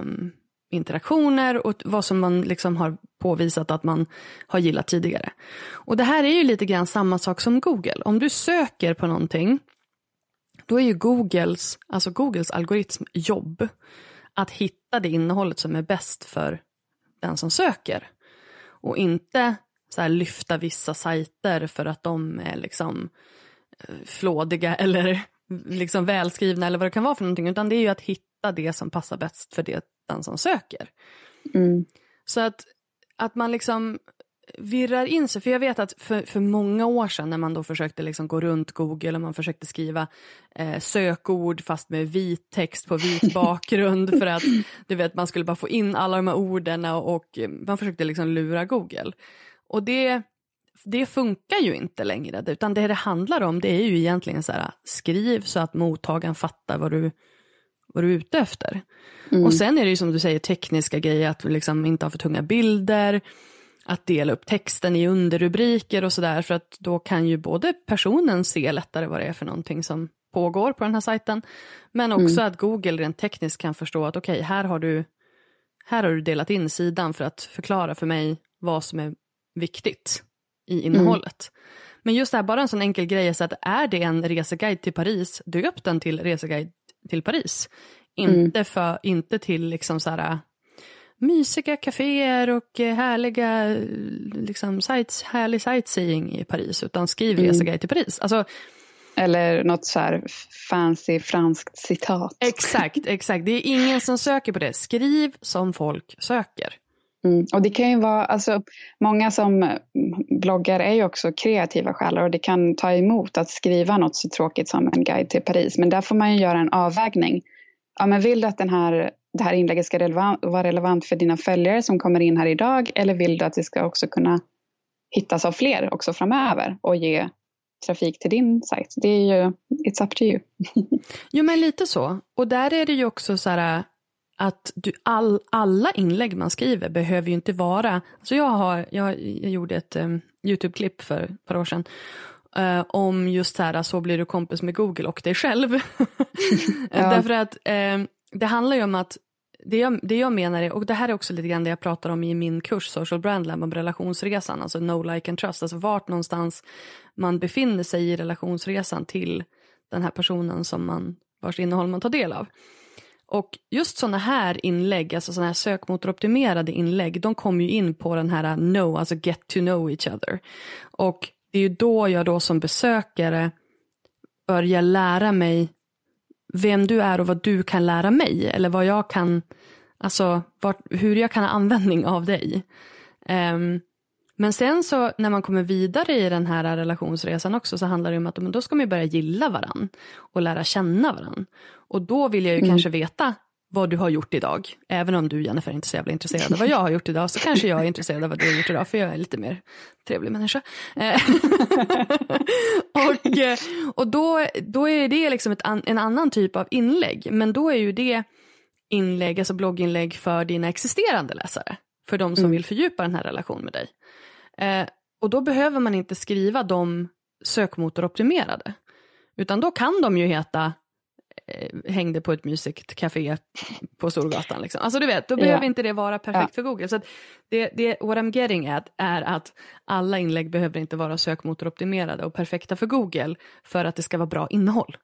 [SPEAKER 1] um, interaktioner och vad som man liksom har påvisat att man har gillat tidigare. Och det här är ju lite grann samma sak som Google. Om du söker på någonting, då är ju Googles, alltså Googles algoritm jobb att hitta det innehållet som är bäst för den som söker. Och inte så lyfta vissa sajter för att de är liksom eh, flådiga eller liksom välskrivna eller vad det kan vara för någonting. Utan det är ju att hitta det som passar bäst för det, den som söker.
[SPEAKER 2] Mm.
[SPEAKER 1] Så att, att man liksom virrar in sig. För jag vet att för, för många år sedan när man då försökte liksom gå runt Google och man försökte skriva eh, sökord fast med vit text på vit bakgrund för att du vet, man skulle bara få in alla de här orden och, och man försökte liksom lura Google. Och det, det funkar ju inte längre, utan det det handlar om det är ju egentligen så här, skriv så att mottagaren fattar vad du, vad du är ute efter. Mm. Och sen är det ju som du säger tekniska grejer, att liksom inte ha för tunga bilder, att dela upp texten i underrubriker och sådär, för att då kan ju både personen se lättare vad det är för någonting som pågår på den här sajten, men också mm. att Google rent tekniskt kan förstå att okej, okay, här har du här har du delat in sidan för att förklara för mig vad som är viktigt i innehållet. Mm. Men just det här, bara en sån enkel grej så att är det en reseguide till Paris, döp den till reseguide till Paris. Inte, mm. för, inte till liksom så här, mysiga kaféer och eh, härliga, liksom, sites, härlig sightseeing i Paris, utan skriv mm. reseguide till Paris. Alltså,
[SPEAKER 2] eller något så här fancy franskt citat.
[SPEAKER 1] Exakt, exakt. Det är ingen som söker på det. Skriv som folk söker.
[SPEAKER 2] Mm. Och det kan ju vara, alltså, många som bloggar är ju också kreativa själar och det kan ta emot att skriva något så tråkigt som en guide till Paris. Men där får man ju göra en avvägning. Ja, men vill du att den här, det här inlägget ska relevant, vara relevant för dina följare som kommer in här idag eller vill du att det ska också kunna hittas av fler också framöver och ge trafik till din sajt. Det är ju, it's up to you.
[SPEAKER 1] jo men lite så. Och där är det ju också så här att du, all, alla inlägg man skriver behöver ju inte vara, alltså jag, har, jag, jag gjorde ett um, YouTube-klipp för ett par år sedan uh, om just så här, så blir du kompis med Google och dig själv. ja. Därför att uh, det handlar ju om att det jag, det jag menar är, och det här är också lite grann det jag pratar om i min kurs Social Brand Lab om relationsresan, alltså no like and trust, alltså vart någonstans man befinner sig i relationsresan till den här personen som man, vars innehåll man tar del av. Och just sådana här inlägg, alltså sådana här sökmotoroptimerade inlägg, de kommer ju in på den här äh, know, alltså get to know each other. Och det är ju då jag då som besökare börjar lära mig vem du är och vad du kan lära mig. Eller vad jag kan, alltså vart, hur jag kan ha användning av dig. Um, men sen så när man kommer vidare i den här relationsresan också så handlar det om att då ska man börja gilla varann och lära känna varann. Och då vill jag ju mm. kanske veta vad du har gjort idag. Även om du Jennifer inte är så jävla intresserad av vad jag har gjort idag så kanske jag är intresserad av vad du har gjort idag för jag är lite mer trevlig människa. Eh, och eh, och då, då är det liksom ett, en annan typ av inlägg men då är ju det inlägg, alltså blogginlägg för dina existerande läsare. För de som mm. vill fördjupa den här relationen med dig. Eh, och då behöver man inte skriva de sökmotoroptimerade. Utan då kan de ju heta hängde på ett mysigt café på Storgatan. Liksom. Alltså du vet, då behöver ja. inte det vara perfekt ja. för Google. Så det, det, what I'm getting at är att alla inlägg behöver inte vara sökmotoroptimerade och perfekta för Google för att det ska vara bra innehåll.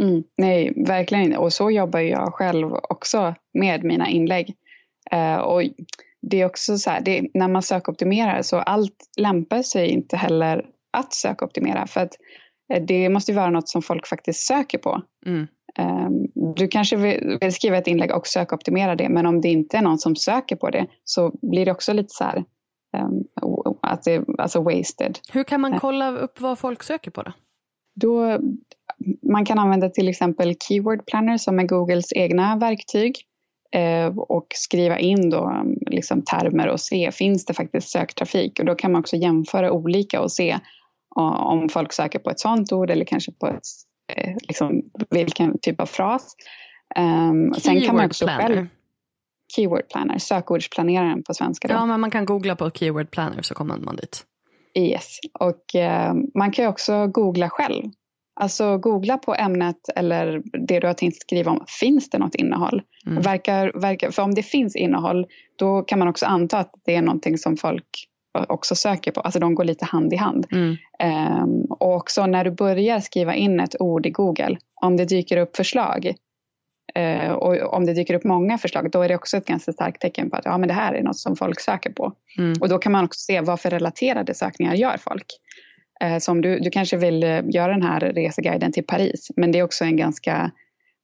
[SPEAKER 2] Mm, nej, verkligen Och så jobbar jag själv också med mina inlägg. Uh, och det är också så här, det, när man sökoptimerar så allt lämpar sig inte heller att sökoptimera för att eh, det måste ju vara något som folk faktiskt söker på. Mm. Um, du kanske vill, skriva ett inlägg och sökoptimera det men om det inte är någon som söker på det så blir det också lite så här um, att det, alltså wasted.
[SPEAKER 1] Hur kan man kolla upp vad folk söker på då?
[SPEAKER 2] då man kan använda till exempel Keyword Planner som är Googles egna verktyg eh, och skriva in då, liksom termer och se, finns det faktiskt söktrafik? Och då kan man också jämföra olika och se om folk söker på ett sånt ord eller kanske på ett, eh, liksom, vilken typ av fras. Um, sen kan man också
[SPEAKER 1] planner.
[SPEAKER 2] själv Keyword planner, sökordsplaneraren på svenska. Då.
[SPEAKER 1] Ja, men man kan googla på keyword planner så kommer man dit.
[SPEAKER 2] Yes, och eh, man kan ju också googla själv. Alltså googla på ämnet eller det du har tänkt skriva om. Finns det något innehåll? Mm. Verkar, verkar, för om det finns innehåll, då kan man också anta att det är någonting som folk också söker på. Alltså de går lite hand i hand. Mm. Um, och också när du börjar skriva in ett ord i Google, om det dyker upp förslag, uh, och om det dyker upp många förslag, då är det också ett ganska starkt tecken på att ja, men det här är något som folk söker på. Mm. Och då kan man också se vad för relaterade sökningar gör folk. Uh, som du, du kanske vill uh, göra den här reseguiden till Paris, men det är också en ganska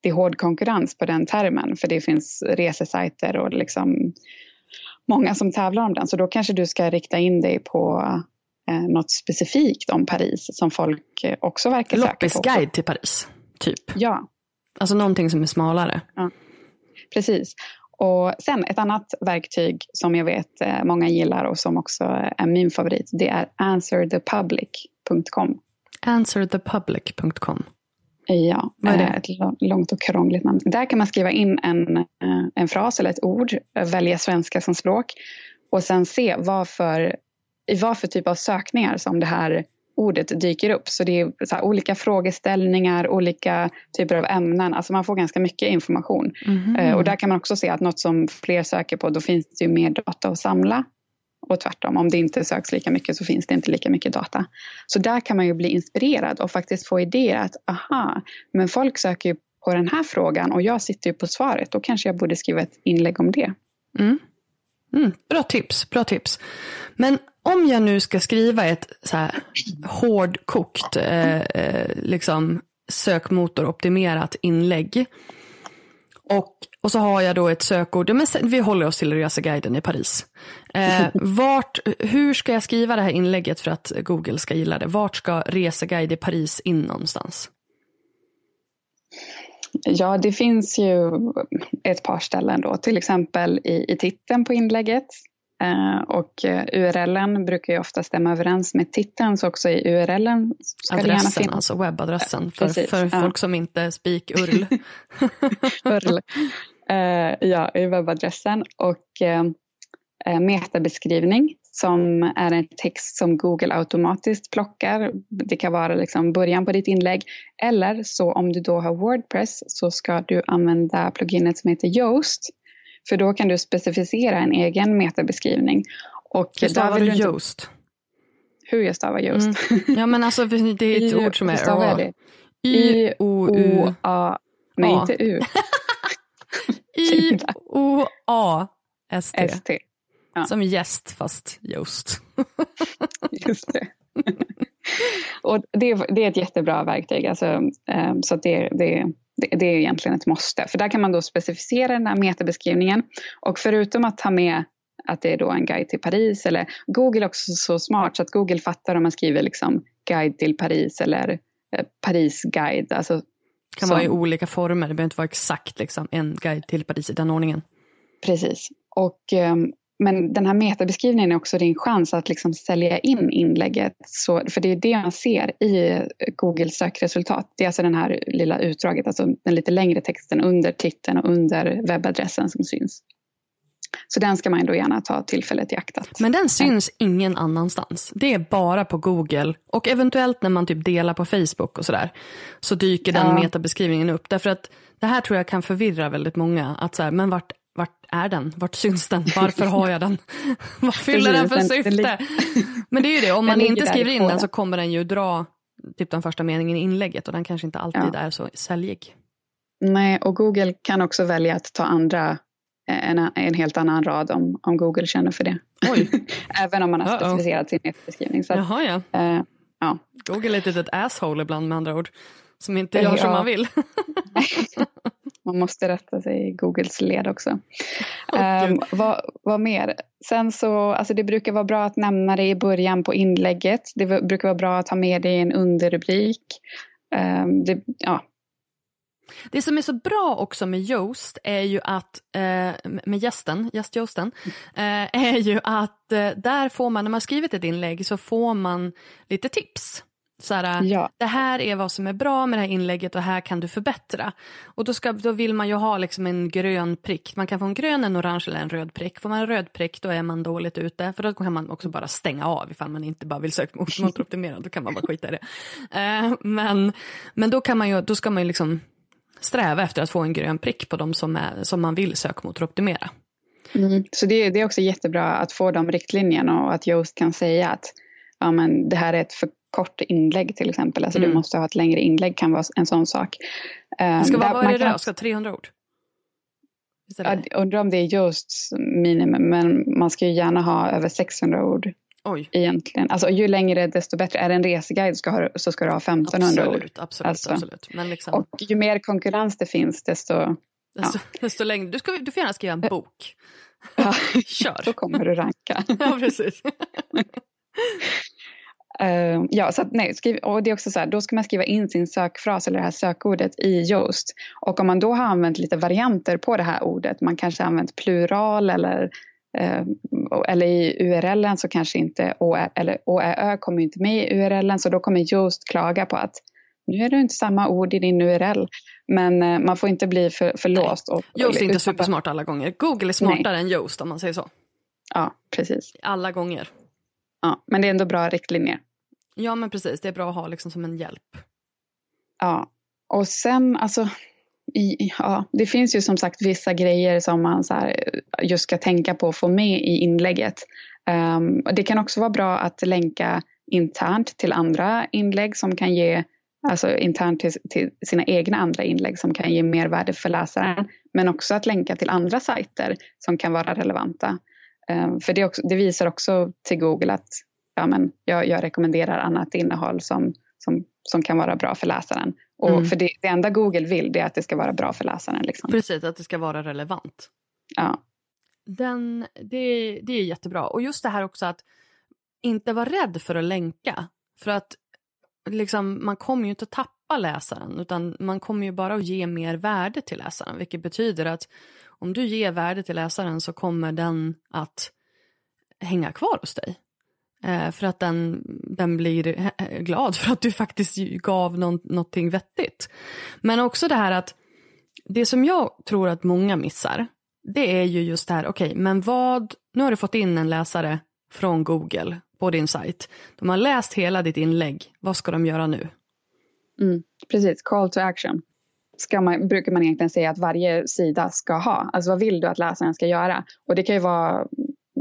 [SPEAKER 2] det är hård konkurrens på den termen, för det finns resesajter och liksom många som tävlar om den. Så då kanske du ska rikta in dig på eh, något specifikt om Paris som folk eh, också verkar söka på.
[SPEAKER 1] Loppisguide till Paris, typ?
[SPEAKER 2] Ja.
[SPEAKER 1] Alltså någonting som är smalare?
[SPEAKER 2] Ja, precis. Och sen ett annat verktyg som jag vet eh, många gillar och som också är min favorit, det är answerthepublic.com.
[SPEAKER 1] Answerthepublic.com.
[SPEAKER 2] Ja, Vad är det? ett långt och krångligt namn. Där kan man skriva in en, eh, en fras eller ett ord, välja svenska som språk och sen se vad för, i vad för typ av sökningar som det här ordet dyker upp. Så det är så olika frågeställningar, olika typer av ämnen. Alltså man får ganska mycket information. Mm. Och där kan man också se att något som fler söker på, då finns det ju mer data att samla och tvärtom. Om det inte söks lika mycket så finns det inte lika mycket data. Så där kan man ju bli inspirerad och faktiskt få idéer att aha, men folk söker ju på den här frågan och jag sitter ju på svaret. Då kanske jag borde skriva ett inlägg om det.
[SPEAKER 1] Mm. Mm, bra tips, bra tips. Men om jag nu ska skriva ett så här hårdkokt, eh, eh liksom sökmotoroptimerat inlägg. Och och så har jag då ett sökord, men vi håller oss till reseguiden i Paris. Eh, vart, hur ska jag skriva det här inlägget för att Google ska gilla det? Vart ska reseguide i Paris in någonstans?
[SPEAKER 2] Ja, det finns ju ett par ställen då, till exempel i, i titeln på inlägget. Eh, och eh, URLen brukar ju ofta stämma överens med titeln, så också i URLen
[SPEAKER 1] ska Adressen, det gärna alltså webbadressen, för, för ja. folk som inte speak URL.
[SPEAKER 2] URL. Eh, ja, i webbadressen och metabeskrivning som är en text som Google automatiskt plockar. Det kan vara liksom början på ditt inlägg. Eller så om du då har Wordpress så ska du använda pluginet som heter Yoast. För då kan du specificera en egen metabeskrivning.
[SPEAKER 1] Och Hur stavar du Yoast?
[SPEAKER 2] Hur jag stavar Yoast?
[SPEAKER 1] Mm. Ja men alltså det är ett ord som är...
[SPEAKER 2] Y-O-A... Nej, inte U.
[SPEAKER 1] I-O-A-S-T.
[SPEAKER 2] S-T.
[SPEAKER 1] Ja. Som gäst fast just.
[SPEAKER 2] Just det. och det, det, är ett jättebra verktyg. Alltså, um, så det, det, det, är egentligen ett måste. För där kan man då specificera den här metabeskrivningen. Och förutom att ta med att det är då en guide till Paris. Eller Google är också så smart så att Google fattar om man skriver liksom guide till Paris eller eh, Paris-guide. Alltså
[SPEAKER 1] kan vara i olika former, det behöver inte vara exakt liksom, en guide till Paris i den ordningen.
[SPEAKER 2] Precis. Och, um, men den här metabeskrivningen är också din chans att liksom sälja in inlägget. Så, för det är det man ser i Googles sökresultat. Det är alltså den här lilla utdraget, alltså den lite längre texten under titeln och under webbadressen som syns. Så den ska man då gärna ta tillfället i akt att...
[SPEAKER 1] Men den syns ingen annanstans. Det är bara på Google och eventuellt när man typ delar på Facebook och sådär. Så dyker den ja. metabeskrivningen upp. Därför att det här tror jag kan förvirra väldigt många. Att så här, men vart, vart är den? Vart syns den? Varför har jag den? Vad fyller den för syfte? Men det är ju det, om man inte skriver in den så kommer den ju dra typ den första meningen i inlägget och den kanske inte alltid ja. är så säljig.
[SPEAKER 2] Nej, och Google kan också välja att ta andra en, en helt annan rad om, om Google känner för det. Även om man har specificerat sin beskrivning. Så
[SPEAKER 1] Jaha, ja. Äh, ja. Google är ett litet asshole ibland med andra ord. Som inte gör ja. som man vill.
[SPEAKER 2] man måste rätta sig i Googles led också. Oh, um, vad, vad mer? Sen så, alltså det brukar vara bra att nämna det i början på inlägget. Det brukar vara bra att ha med det i en underrubrik. Um, det, ja,
[SPEAKER 1] Det som är så bra också med Yoast är ju att, eh, med gästen, gästjoasten, eh, är ju att eh, där får man, när man skrivit ett inlägg så får man lite tips. Så här,
[SPEAKER 2] Ja.
[SPEAKER 1] Det här är vad som är bra med det här inlägget och här kan du förbättra. Och då, ska, då vill man ju ha liksom en grön prick. Man kan få en grön, en orange eller en röd prick. Får man en röd prick då är man dåligt ute. För då kan man också bara stänga av ifall man inte bara vill söka mot- motoroptimera. Då kan man bara skita i det. Eh, men men då, kan man ju, då ska man ju liksom sträva efter att få en grön prick på de som, är, som man vill sökmotoroptimera.
[SPEAKER 2] Mm. Så det, det är också jättebra att få de riktlinjerna och att Yoast kan säga att ja, men det här är ett för kort inlägg till exempel. Alltså
[SPEAKER 1] Mm.
[SPEAKER 2] du måste ha ett längre inlägg kan vara en sån sak.
[SPEAKER 1] Det ska vara, vad är det då? Ska 300 ord? Visst är det?
[SPEAKER 2] Ja, undrar om det är just minimum, men man ska ju gärna ha över 600 ord
[SPEAKER 1] Oj,
[SPEAKER 2] egentligen. Alltså ju längre desto bättre. Är det en reseguide ska ha, så ska du ha 1500 ord.
[SPEAKER 1] absolut, absolut,
[SPEAKER 2] Alltså.
[SPEAKER 1] absolut. Men liksom,
[SPEAKER 2] Och ju mer konkurrens det finns desto,
[SPEAKER 1] desto, desto längre. Du, ska, du får gärna skriva en bok.
[SPEAKER 2] ja,
[SPEAKER 1] Kör.
[SPEAKER 2] då kommer du ranka.
[SPEAKER 1] Ja, precis.
[SPEAKER 2] Eh, ja, så att, nej, skriv, och det är också så här, då ska man skriva in sin sökfras eller det här sökordet i Yoast. Och om man då har använt lite varianter på det här ordet, man kanske har använt plural eller, eh, eller i URLen så kanske inte å, eller OÄÖ kommer inte med i URLen så då kommer Yoast klaga på att nu är det inte samma ord i din URL. Men eh, man får inte bli för, för
[SPEAKER 1] Nej.
[SPEAKER 2] låst. Och,
[SPEAKER 1] Yoast är inte supersmart alla gånger. Google är smartare än Yoast om man säger så.
[SPEAKER 2] Ja, precis.
[SPEAKER 1] Alla gånger.
[SPEAKER 2] Ja, men det är ändå bra riktlinjer.
[SPEAKER 1] Ja, men precis. Det är bra att ha liksom som en hjälp.
[SPEAKER 2] Ja, och sen alltså, i, ja, det finns ju som sagt vissa grejer som man så här, just ska tänka på att få med i inlägget. Um, det kan också vara bra att länka internt till andra inlägg som kan ge, alltså internt till, till sina egna andra inlägg som kan ge mervärde för läsaren. Men också att länka till andra sajter som kan vara relevanta. Um, för det, också, det visar också till Google att ja, men jag, jag rekommenderar annat innehåll som, som, som kan vara bra för läsaren. Och
[SPEAKER 1] Mm.
[SPEAKER 2] för det, det enda Google vill det är att det ska vara bra för läsaren. Liksom.
[SPEAKER 1] Precis, att det ska vara relevant.
[SPEAKER 2] Ja.
[SPEAKER 1] Den, det, det är jättebra. Och just det här också att inte vara rädd för att länka. För att liksom, man kommer ju inte att tappa läsaren utan man kommer ju bara att ge mer värde till läsaren. Vilket betyder att om du ger värde till läsaren så kommer den att hänga kvar hos dig. Eh, för att den, den blir glad för att du faktiskt gav någon, någonting vettigt. Men också det här att det som jag tror att många missar, det är ju just det här, okej, men vad, nu har du fått in en läsare från Google på din sajt. De har läst hela ditt inlägg, vad ska de göra nu?
[SPEAKER 2] Mm, precis, call to action. Ska man, brukar man egentligen säga att varje sida ska ha. Alltså vad vill du att läsaren ska göra? Och det kan ju vara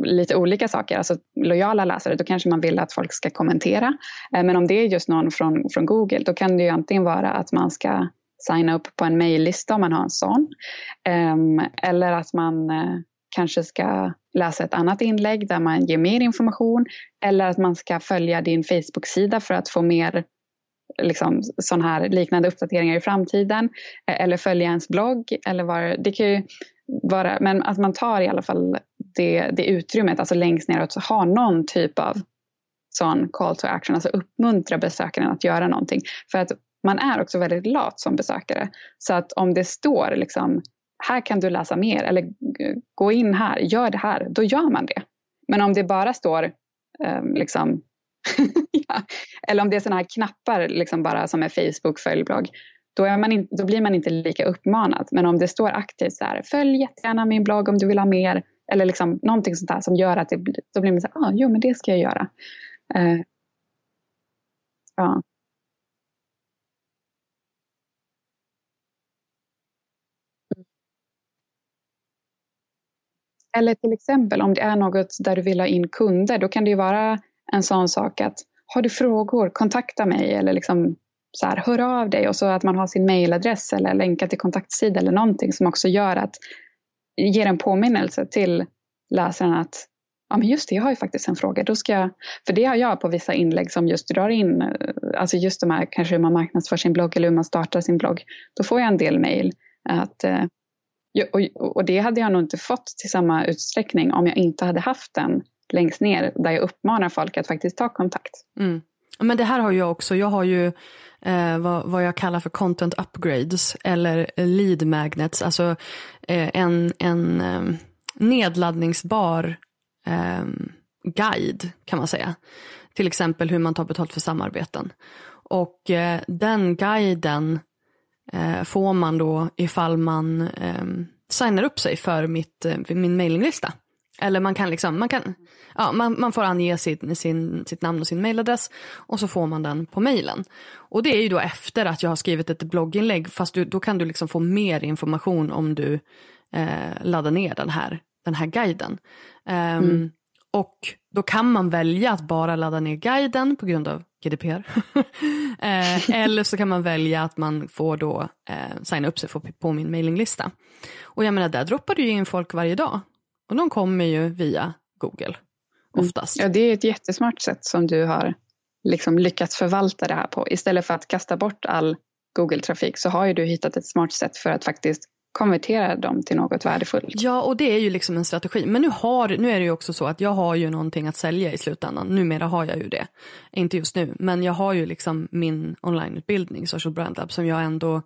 [SPEAKER 2] lite olika saker. Alltså lojala läsare, då kanske man vill att folk ska kommentera. Eh, men om det är just någon från, från Google, då kan det ju antingen vara att man ska signa upp på en mejllista om man har en sån. Ehm, eller att man eh, kanske ska läsa ett annat inlägg där man ger mer information. Eller att man ska följa din Facebook-sida för att få mer liksom, sån här liknande uppdateringar i framtiden. Eh, eller följa ens blogg. Eller var, det kan ju vara, men att man tar i alla fall det, det utrymmet, alltså längst neråt, att ha någon typ av sån call to action, alltså uppmuntra besökaren att göra någonting. För att man är också väldigt lat som besökare. Så att om det står liksom, här kan du läsa mer, eller gå in här, gör det här, då gör man det. Men om det bara står eh, liksom ja. Eller om det är sådana här knappar liksom bara som är Facebook, följblogg. Då, är man in, då blir man inte lika uppmanad. Men om det står aktivt så här, följ jättegärna min blogg om du vill ha mer. Eller liksom någonting sånt där som gör att det blir, då blir man så här, ah, jo men det ska jag göra. Uh, ja. Eller till exempel om det är något där du vill ha in kunder, då kan det ju vara en sån sak att har du frågor, kontakta mig eller liksom så här, hör av dig och så att man har sin mailadress eller länka till kontaktsida eller någonting som också gör att ger en påminnelse till läsaren att ja men just det, jag har ju faktiskt en fråga. Då ska jag, för det har jag på vissa inlägg som just drar in, eh, alltså just de här kanske hur man marknadsför sin blogg eller hur man startar sin blogg. Då får jag en del mejl att eh, och, och det hade jag nog inte fått till samma utsträckning om jag inte hade haft den längst ner där jag uppmanar folk att faktiskt ta kontakt.
[SPEAKER 1] Mm. Men det här har jag också. Jag har ju eh, vad, vad, jag kallar för content upgrades eller lead magnets. Alltså eh, en, en eh, nedladdningsbar eh, guide kan man säga. Till exempel hur man tar betalt för samarbeten. Och eh, den guiden eh, får man då ifall man eh, signar upp sig för mitt, eh, min mailinglista. Eller man kan liksom, man kan, ja, man, man får ange sin, sin, sitt namn och sin mailadress och så får man den på mailen. Och det är ju då efter att jag har skrivit ett blogginlägg fast du, då kan du liksom få mer information om du eh, laddar ner den här, den här guiden. Um, mm. Och då kan man välja att bara ladda ner guiden på grund av GDPR. eh, eller så kan man välja att man får då eh, signa upp sig på min mailinglista. Och jag menar, där droppar det ju in folk varje dag. Och de kommer ju via Google mm. oftast.
[SPEAKER 2] Ja, det är ett jättesmart sätt som du har liksom lyckats förvalta det här på. Istället för att kasta bort all Google-trafik så har ju du hittat ett smart sätt för att faktiskt konvertera dem till något värdefullt.
[SPEAKER 1] Ja, och det är ju liksom en strategi. Men nu, har, nu är det ju också så att jag har ju någonting att sälja i slutändan. Numera har jag ju det. Inte just nu, men jag har ju liksom min onlineutbildning, Social Brand Lab, som jag ändå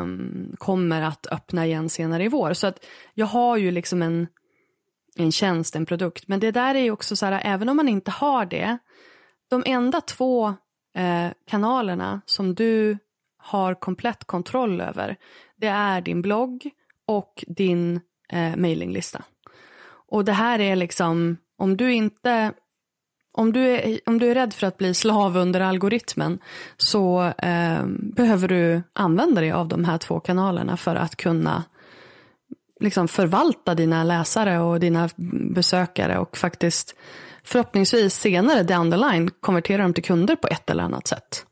[SPEAKER 1] um, kommer att öppna igen senare i vår. Så att jag har ju liksom en, en tjänst, en produkt. Men det där är ju också så här, även om man inte har det, de enda två eh, kanalerna som du har komplett kontroll över, det är din blogg och din eh, mailinglista. Och det här är liksom, om du inte om du, är, om du är rädd för att bli slav under algoritmen så eh, behöver du använda dig av de här två kanalerna för att kunna liksom förvalta dina läsare och dina besökare och faktiskt förhoppningsvis senare down the line konvertera dem till kunder på ett eller annat sätt.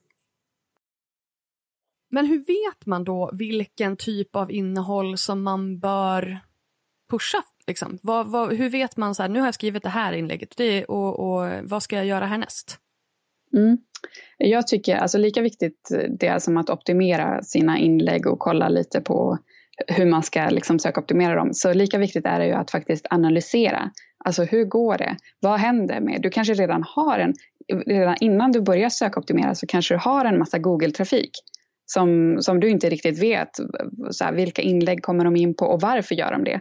[SPEAKER 1] Men hur vet man då vilken typ av innehåll som man bör pusha? Liksom? Vad, vad, hur vet man så här, nu har jag skrivit det här inlägget det, och, och vad ska jag göra härnäst?
[SPEAKER 2] Mm. Jag tycker alltså lika viktigt det är som att optimera sina inlägg och kolla lite på hur man ska liksom söka optimera dem. Så lika viktigt är det ju att faktiskt analysera. Alltså hur går det? Vad händer med? Du kanske redan har en, redan innan du börjar sökoptimera så kanske du har en massa Google-trafik som, som du inte riktigt vet så här, vilka inlägg kommer de in på och varför gör de det.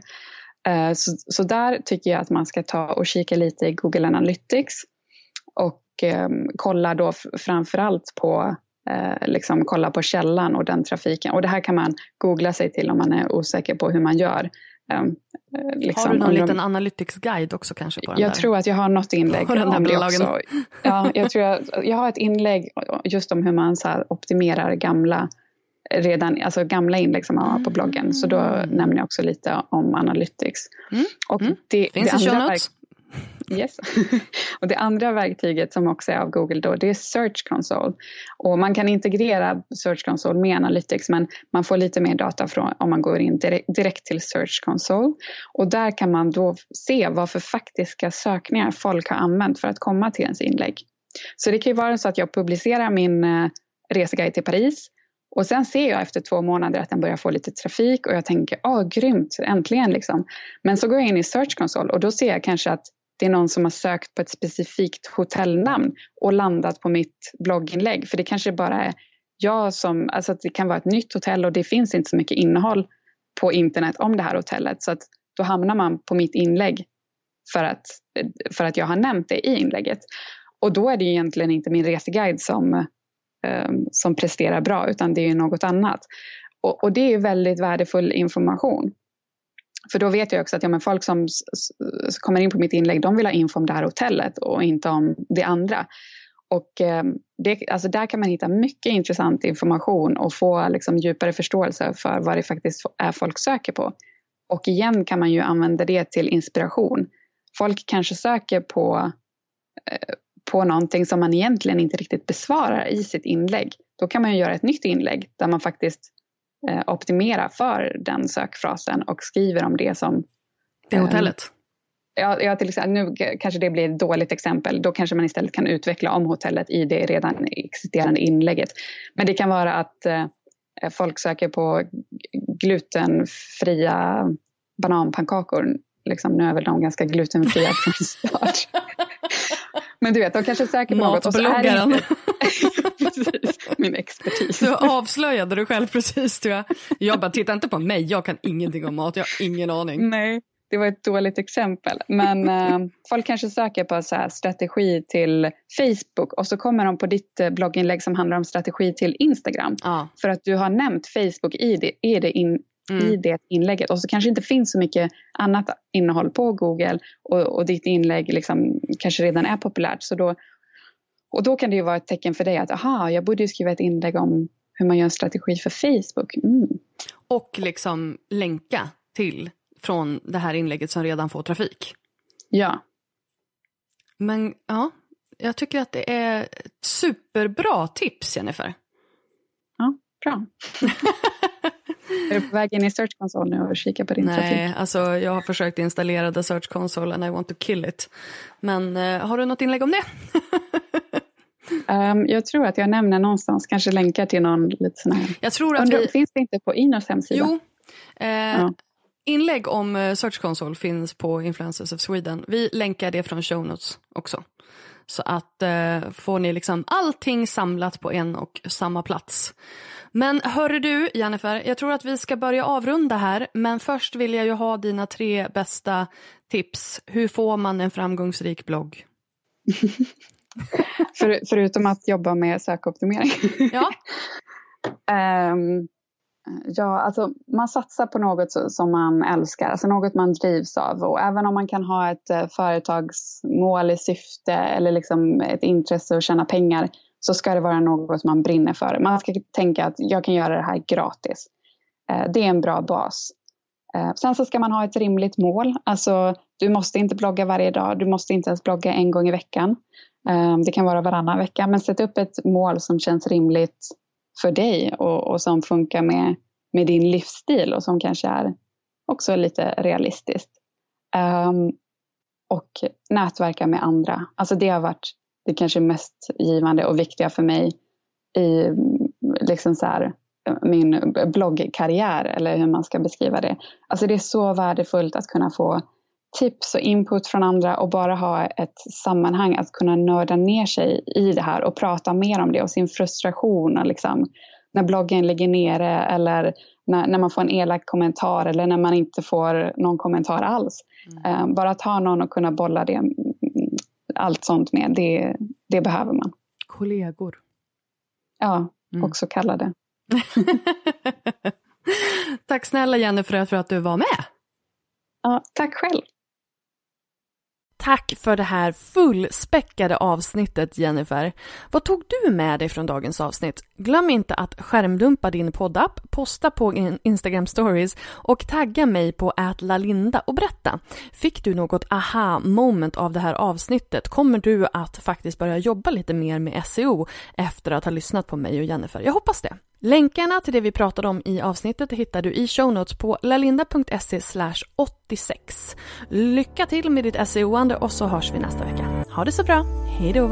[SPEAKER 2] Uh, så, så där tycker jag att man ska ta och kika lite i Google Analytics och um, kolla då framförallt på uh, liksom kolla på källan och den trafiken. Och det här kan man googla sig till om man är osäker på hur man gör.
[SPEAKER 1] Um, liksom, har du någon liten de... analytics-guide också kanske? På den
[SPEAKER 2] jag
[SPEAKER 1] där?
[SPEAKER 2] tror att jag har något inlägg
[SPEAKER 1] den
[SPEAKER 2] om det också. Ja, jag, tror jag, jag har ett inlägg just om hur man så optimerar gamla redan, alltså gamla inlägg som man har på bloggen. Så då mm. nämner jag också lite om Analytics.
[SPEAKER 1] Mm. Och mm. Det, Finns det show notes?
[SPEAKER 2] Yes. och det andra verktyget som också är av Google då, det är Search Console. Och man kan integrera Search Console med Analytics men man får lite mer data från, om man går in direkt till Search Console. Och där kan man då se vad för faktiska sökningar folk har använt för att komma till ens inlägg. Så det kan ju vara så att jag publicerar min eh, reseguide till Paris och sen ser jag efter två månader att den börjar få lite trafik och jag tänker, åh grymt, äntligen liksom. Men så går jag in i Search Console och då ser jag kanske att det är någon som har sökt på ett specifikt hotellnamn och landat på mitt blogginlägg. För det kanske bara är jag som, alltså att det kan vara ett nytt hotell och det finns inte så mycket innehåll på internet om det här hotellet. Så att då hamnar man på mitt inlägg för att, för att jag har nämnt det i inlägget. Och då är det ju egentligen inte min reseguide som, ehm, som presterar bra utan det är något annat. Och, och det är väldigt värdefull information. För då vet jag också att ja, men folk som kommer in på mitt inlägg, de vill ha info om det här hotellet och inte om det andra. Och eh, det, alltså där kan man hitta mycket intressant information och få liksom djupare förståelse för vad det faktiskt är folk söker på. Och igen kan man ju använda det till inspiration. Folk kanske söker på, eh, på någonting som man egentligen inte riktigt besvarar i sitt inlägg. Då kan man ju göra ett nytt inlägg där man faktiskt optimera för den sökfrasen och skriver om det som...
[SPEAKER 1] Det eh, hotellet?
[SPEAKER 2] Ja, ja, till exempel, nu kanske det blir ett dåligt exempel. Då kanske man istället kan utveckla om hotellet i det redan existerande inlägget. Men det kan vara att eh, folk söker på glutenfria bananpannkakor. Liksom, nu är väl de ganska glutenfria från start. Men du vet, de kanske är säkra på något.
[SPEAKER 1] Matbloggaren.
[SPEAKER 2] precis, min expertis.
[SPEAKER 1] Du avslöjade dig själv precis. Du. Jag. jag bara, titta inte på mig, jag kan ingenting om mat, jag har ingen aning.
[SPEAKER 2] Nej, det var ett dåligt exempel. Men äh, folk kanske söker på så strategi till Facebook och så kommer de på ditt eh, blogginlägg som handlar om strategi till Instagram.
[SPEAKER 1] Ja.
[SPEAKER 2] För att du har nämnt Facebook i det, i det, in, mm. i det inlägget. Och så kanske inte finns så mycket annat innehåll på Google och, och ditt inlägg liksom kanske redan är populärt. Så då, och då kan det ju vara ett tecken för dig att aha, jag borde ju skriva ett inlägg om hur man gör en strategi för Facebook. Mm.
[SPEAKER 1] Och liksom länka till från det här inlägget som redan får trafik.
[SPEAKER 2] Ja.
[SPEAKER 1] Men ja, jag tycker att det är ett superbra tips, Jennifer.
[SPEAKER 2] Ja, bra. är du på väg in i Search Console nu och kika på din
[SPEAKER 1] Nej,
[SPEAKER 2] trafik?
[SPEAKER 1] Nej, alltså jag har försökt installera The Search Console and I want to kill it. Men uh, har du något inlägg om det?
[SPEAKER 2] um, jag tror att jag nämner någonstans, kanske länkar till någon lite sån här...
[SPEAKER 1] Jag tror att vi...
[SPEAKER 2] Finns det inte på Inos hemsida?
[SPEAKER 1] Jo. Eh, ja. Inlägg om eh, Search Console finns på Influencers of Sweden. Vi länkar det från show notes också. Så att eh, får ni liksom allting samlat på en och samma plats. Men hörru du Jennifer, jag tror att vi ska börja avrunda här. Men först vill jag ju ha dina tre bästa tips. Hur får man en framgångsrik blogg?
[SPEAKER 2] För, förutom att jobba med sökoptimering.
[SPEAKER 1] Ja.
[SPEAKER 2] um, Ja, alltså man satsar på något som man älskar, alltså något man drivs av. Och även om man kan ha ett eh, företagsmål i syfte eller liksom ett intresse att tjäna pengar så ska det vara något man brinner för. Man ska tänka att jag kan göra det här gratis. Eh, det är en bra bas. Eh, sen så ska man ha ett rimligt mål. Alltså, du måste inte blogga varje dag, du måste inte ens blogga en gång i veckan. Det kan vara varannan vecka, men sätt upp ett mål som känns rimligt för dig och, och som funkar med, med din livsstil och som kanske är också lite realistiskt. Um, och nätverka med andra. Alltså det har varit det kanske mest givande och viktiga för mig i liksom så här, min bloggkarriär eller hur man ska beskriva det. Alltså det är så värdefullt att kunna få tips och input från andra och bara ha ett sammanhang att kunna nörda ner sig i det här och prata mer om det och sin frustration och liksom när bloggen ligger nere eller när, när man får en elak kommentar eller när man inte får någon kommentar alls. Mm. Uh, bara att ha någon att kunna bolla det, allt sånt med, det, det behöver man.
[SPEAKER 1] Kollegor.
[SPEAKER 2] Ja, mm. också kallade.
[SPEAKER 1] Tack snälla Jennifer för att du var med.
[SPEAKER 2] Ja, tack själv.
[SPEAKER 1] Tack för det här fullspäckade avsnittet Jennifer. Vad tog du med dig från dagens avsnitt? Glöm inte att skärmdumpa din poddapp, posta på Instagram stories och tagga mig på @lalinda och berätta. Fick du något aha moment av det här avsnittet? Kommer du att faktiskt börja jobba lite mer med SEO efter att ha lyssnat på mig och Jennifer? Jag hoppas det. Länkarna till det vi pratade om i avsnittet hittar du i show notes på lalinda.se 86. Lycka till med ditt SEO-ande och så hörs vi nästa vecka. Ha det så bra, Hejdå!